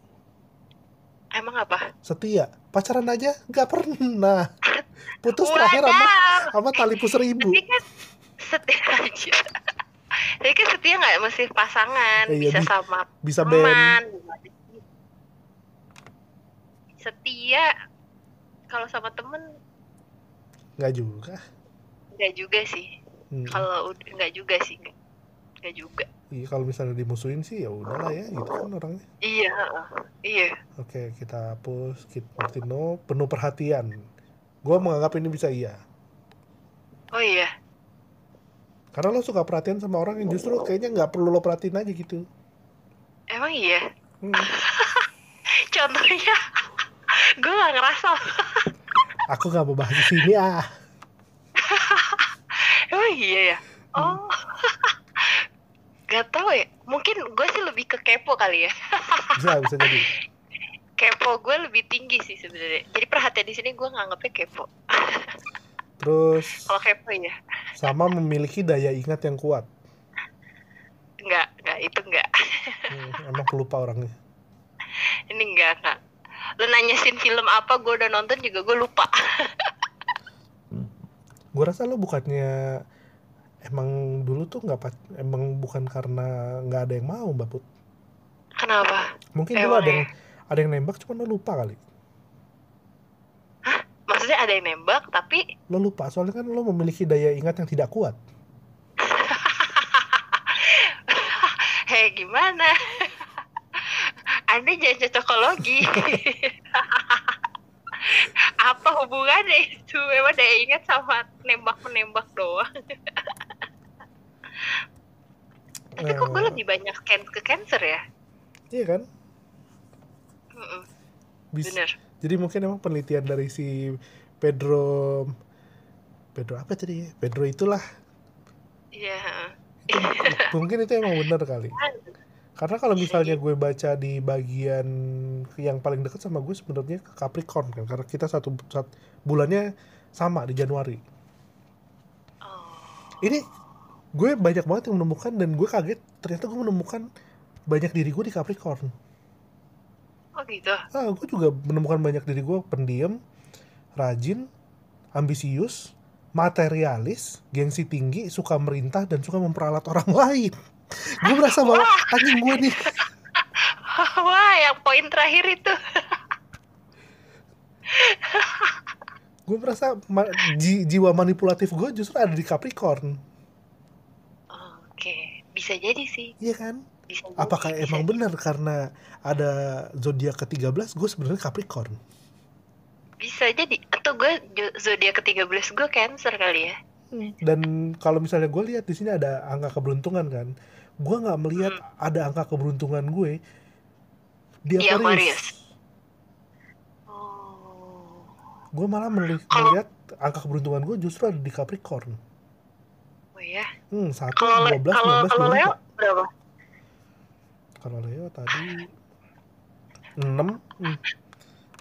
Emang apa? Setia. Pacaran aja? Nggak pernah. [laughs] Putus terakhir sama sama tali pusar ibu. Tapi kan setia aja tapi kan setia nggak? Mesti pasangan. Eh, iya, bisa bi- sama bisa band. teman setia. Kalau sama temen nggak juga nggak juga sih. Hmm. kalau ud- nggak juga sih. Nggak juga. Iya, kalau misalnya dimusuhin sih ya udahlah ya gitu kan orangnya. Iya iya. Oke kita hapus Kit Martino. Penuh perhatian. Gue menganggap ini bisa iya. Oh iya. Karena lo suka perhatian sama orang yang justru kayaknya nggak perlu lo perhatiin aja gitu. Emang iya? Hmm. [laughs] contohnya [laughs] gue nggak ngerasa. Aku nggak mau bahas di sini ah [laughs] oh iya ya. Oh. [laughs] Gak tau ya. Mungkin gue sih lebih ke kepo kali ya. [laughs] Bisa bisa jadi. Kepo gue lebih tinggi sih sebenarnya. Jadi perhatian di sini gue nganggapnya kepo. [laughs] Terus? Kalau kepo ya sama memiliki daya ingat yang kuat. Nggak nggak itu nggak. Hmm, emang pelupa orangnya. Ini nggak nggak. Lu nanya scene film apa gue udah nonton juga gue lupa gue rasa lo bukannya emang dulu tuh nggak emang bukan karena nggak ada yang mau mbak Put. Kenapa? Mungkin dulu ada yang ya? ada yang nembak cuma lo lupa kali. Maksudnya ada yang nembak tapi lo lupa soalnya kan lo memiliki daya ingat yang tidak kuat. [laughs] Hei gimana? [laughs] Anda jangan cocokologi [laughs] apa hubungannya itu? Memang daya ingat sama nembak menembak doang. [laughs] Tapi kok gue Eh, lebih banyak can ke cancer ya? Iya kan? Bis- bener. jadi mungkin emang penelitian dari si Pedro Pedro apa tadi? Ya? Pedro itulah. Iya itu, [laughs] mungkin itu emang benar kali karena kalau misalnya gue baca di bagian yang paling dekat sama gue sebenarnya ke Capricorn kan karena kita satu, satu bulannya sama di Januari. Oh. Ini gue banyak banget yang menemukan dan gue kaget ternyata gue menemukan banyak diri gue di Capricorn. Oh gitu? Ah gue juga menemukan banyak diri gue pendiam rajin ambisius materialis gengsi tinggi suka merintah dan suka memperalat orang [laughs] lain gue merasa bahwa anjing gue nih. [laughs] Wah yang poin terakhir itu. Gue merasa ma- ji- jiwa manipulatif gue justru ada di Capricorn. Oke bisa jadi sih. Iya kan? Bisa jadi, apakah bisa emang jadi. benar karena ada zodiak ke-13 gue sebenarnya Capricorn. Bisa jadi. Atau gue zodiak ke-13 gue cancer kali ya dan kalau misalnya gue lihat di sini ada angka keberuntungan kan gue nggak melihat ada angka keberuntungan gue di Di Aquarius, Aquarius. oh. Gue malah melihat angka keberuntungan gue justru ada di Capricorn. Oh ya hmm satu dua belas sembilan belas kalau dua Leo berapa? Kalau Leo tadi enam hmm,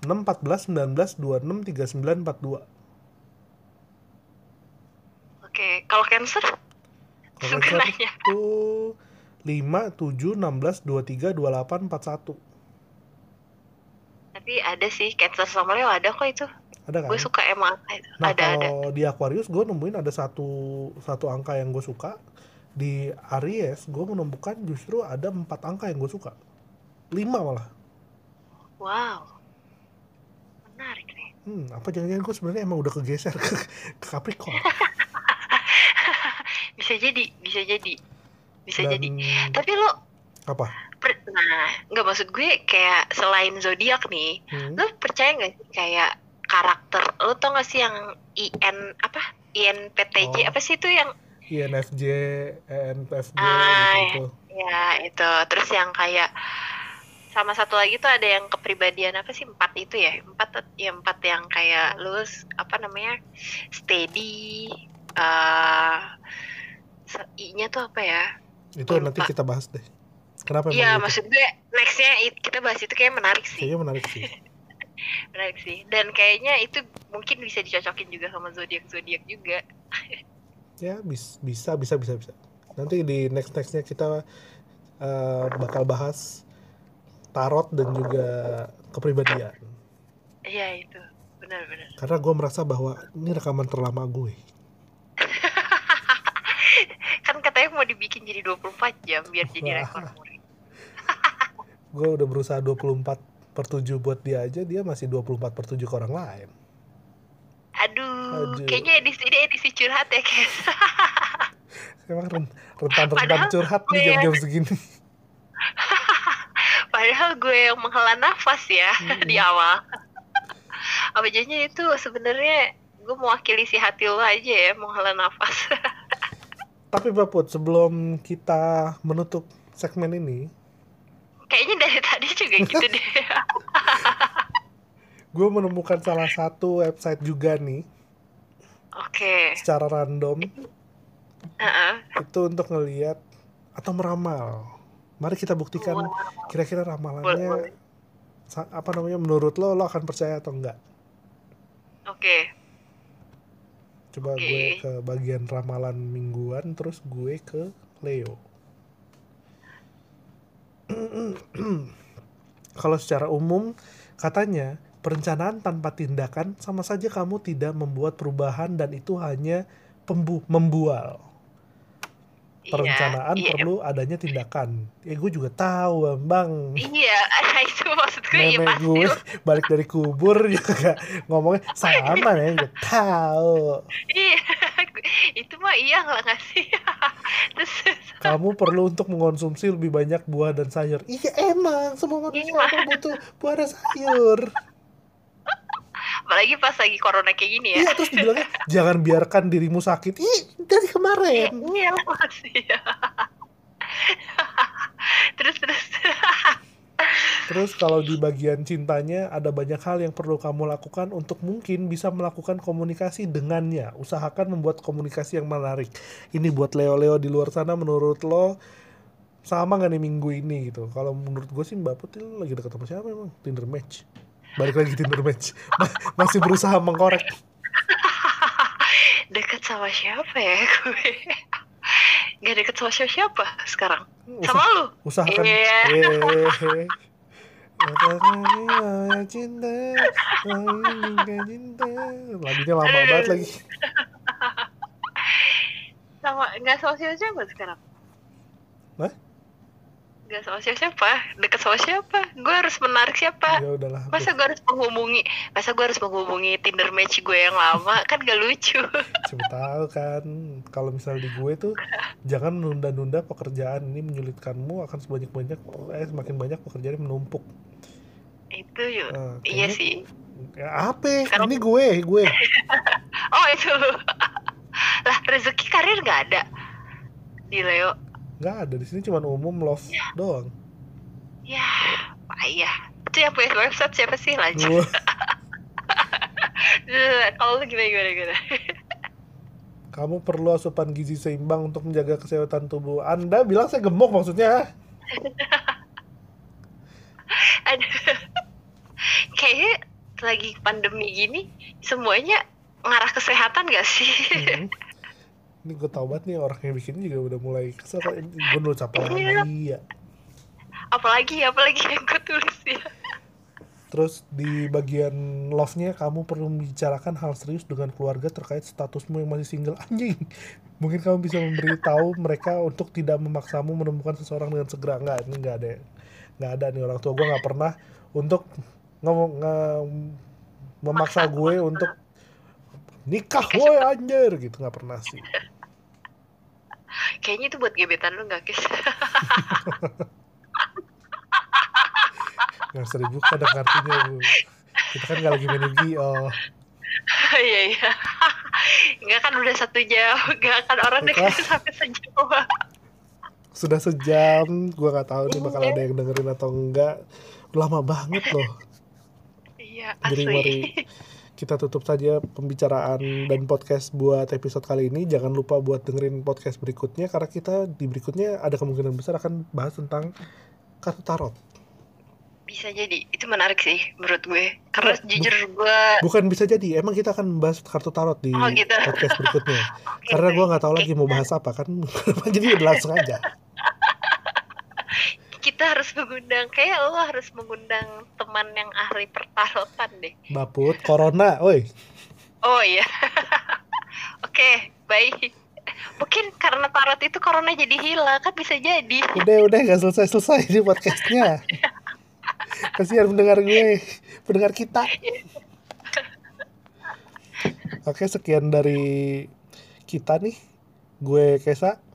enam empat belas sembilan belas dua enam tiga sembilan empat dua oke kalau cancer? Kalau sebenarnya itu lima tujuh enam belas dua tiga dua delapan empat satu. Tapi ada sih cancer sama Leo ada kok itu. Ada kan? Gue suka emang angka itu? Nah ada ada. kalau di Aquarius gue nemuin ada satu satu angka yang gue suka. Di Aries gue menemukan justru ada empat angka yang gue suka. Lima malah. wow. Menarik nih. Hmm, apa jangan-jangan gue sebenarnya emang udah kegeser ke, [laughs] ke Capricorn. [laughs] bisa jadi bisa jadi. Bisa Dan jadi. Tapi lo apa? per- nah nggak maksud gue kayak selain zodiak nih Hmm, lo percaya nggak sih kayak karakter lo tau gak sih yang IN apa? INPTJ Oh. apa sih itu yang INFJ, ENFJ Ah, gitu. ya itu. Terus yang kayak sama satu lagi tuh ada yang kepribadian apa sih? Empat itu ya? Empat ya empat yang kayak lu apa namanya? Steady uh, i-nya tuh apa ya? Itu Lupa. nanti kita bahas deh. Kenapa iya maksud gue nextnya kita bahas itu kayak menarik sih. Kayaknya menarik sih. [laughs] Menarik sih. Dan kayaknya itu mungkin bisa dicocokin juga sama zodiak zodiak juga. [laughs] Ya bis, bisa bisa bisa bisa. Nanti di next nextnya kita uh, bakal bahas tarot dan juga kepribadian. Iya itu, benar-benar. Karena gue merasa bahwa ini rekaman terlama gue. kan katanya mau dibikin jadi 24 jam biar jadi rekor muri. [laughs] gue udah berusaha 24 per 7 buat dia aja, dia masih 24 per 7 ke orang lain. Aduh, Aduh. kayaknya edisi ini edisi curhat ya, guys. [laughs] Emang rentan-rentan curhat nih jam-jam segini [laughs] padahal gue yang menghela nafas ya hmm. di awal apa jadinya itu sebenarnya gue mewakili si hati lo aja ya menghela nafas tapi Baput sebelum kita menutup segmen ini kayaknya dari tadi juga gitu deh [laughs] gue menemukan salah satu website juga nih oke okay. secara random uh -uh. itu untuk ngelihat atau meramal Mari kita buktikan kira-kira ramalannya apa namanya menurut lo lo akan percaya atau enggak. Oke. Okay. Coba okay. gue ke bagian ramalan mingguan terus gue ke Leo. [clears throat] Kalau secara umum katanya perencanaan tanpa tindakan sama saja kamu tidak membuat perubahan dan itu hanya pembu membual perencanaan iya, perlu adanya tindakan. Ya gue juga tahu bang. Iya, [laughs] itu maksud gue ya pasti. gue [laughs] balik dari kubur [laughs] juga ngomongnya sama ya, gue tahu. Iya, itu mah iya lah nggak sih. Terus, Kamu perlu untuk mengonsumsi lebih banyak buah dan sayur. Iya emang, semua manusia iya. butuh buah dan sayur apalagi pas lagi corona kayak gini ya iya terus dibilangnya jangan biarkan dirimu sakit ih dari kemarin [laughs] iya masih ya [laughs] terus terus Terus kalau di bagian cintanya ada banyak hal yang perlu kamu lakukan untuk mungkin bisa melakukan komunikasi dengannya. Usahakan membuat komunikasi yang menarik. Ini buat Leo-Leo di luar sana menurut lo sama gak nih minggu ini gitu. Kalau menurut gue sih Mbak Putih lagi deket sama siapa emang? Tinder match balik lagi Tinder match masih berusaha mengkorek [laughs] deket sama siapa ya gue [laughs] nggak deket sama siapa, siapa sekarang Usah, sama lu usahakan yeah. yeah. cinta, cinta. Lagunya lama banget lagi. [laughs] Sama nggak sama siapa siapa sekarang? Hah? Gak sama siapa deket sama siapa? Gue harus menarik siapa? Ya udahlah masa gue harus menghubungi masa gue harus menghubungi tinder match gue yang lama? [laughs] Kan gak lucu. Coba tahu kan kalau misalnya di gue tuh [laughs] jangan nunda-nunda pekerjaan. Ini menyulitkanmu akan sebanyak banyak eh semakin banyak pekerjaan yang menumpuk. Itu yuk nah, iya sih. Ya apa? Sekarang... ini gue gue. [laughs] Oh itu. Lah rezeki karir gak ada? Di Leo nggak ada di sini cuma umum love ya. doang. Ya payah itu yang punya website siapa sih? Lanjut. [laughs] Kalau lu gimana gimana gimana? [laughs] Kamu perlu asupan gizi seimbang untuk menjaga kesehatan tubuh. Anda bilang saya gemuk maksudnya. [laughs] Kayaknya lagi pandemi gini semuanya ngarah kesehatan gak sih? Hmm ini gue tau banget nih orang yang bikin juga udah mulai kesel kan gue nulis apa lagi? Ya apalagi apalagi yang gue tulis ya Terus di bagian love-nya kamu perlu membicarakan hal serius dengan keluarga terkait statusmu yang masih single. Anjing. Mungkin kamu bisa memberitahu mereka untuk tidak memaksamu menemukan seseorang dengan segera. Enggak ini enggak ada. Nggak ada nih orang tua. Gue nggak pernah untuk ngomong nge, memaksa gue untuk nikah woi anjir gitu. Nggak pernah sih Kayaknya itu buat gebetan lu gak, Kis? Yang seribu kan ada kartunya, Bu. Kita kan gak lagi main oh. Iya, iya. Enggak kan udah satu jam. Enggak kan orang deket sampai sejauh. sudah sejam gue nggak tahu nih bakal ada yang dengerin atau enggak lama banget loh iya jadi asli mari kita tutup saja pembicaraan dan podcast buat episode kali ini. Jangan lupa buat dengerin podcast berikutnya karena kita di berikutnya ada kemungkinan besar akan bahas tentang kartu tarot. Bisa jadi. Itu menarik sih menurut gue. Karena Bu- jujur gue bukan bisa jadi. Emang kita akan membahas kartu tarot di Oh, gitu. podcast berikutnya. [laughs] Oke, karena gue nggak tahu lagi mau bahas apa kan. [laughs] Jadi langsung aja [laughs] kita harus mengundang kayak lo harus mengundang teman yang ahli pertarotan deh. Baput corona oi oh iya. [laughs] Oke baik. Mungkin karena tarot itu corona jadi hilang kan bisa jadi. Udah udah nggak selesai selesai di podcastnya. Kasihan pendengar gue pendengar kita. Oke sekian dari kita nih. Gue Kesa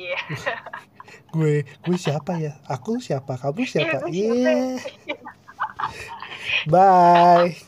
Yeah. [laughs] gue gue siapa ya? Aku siapa? Kamu siapa? Iya. Yeah. Bye.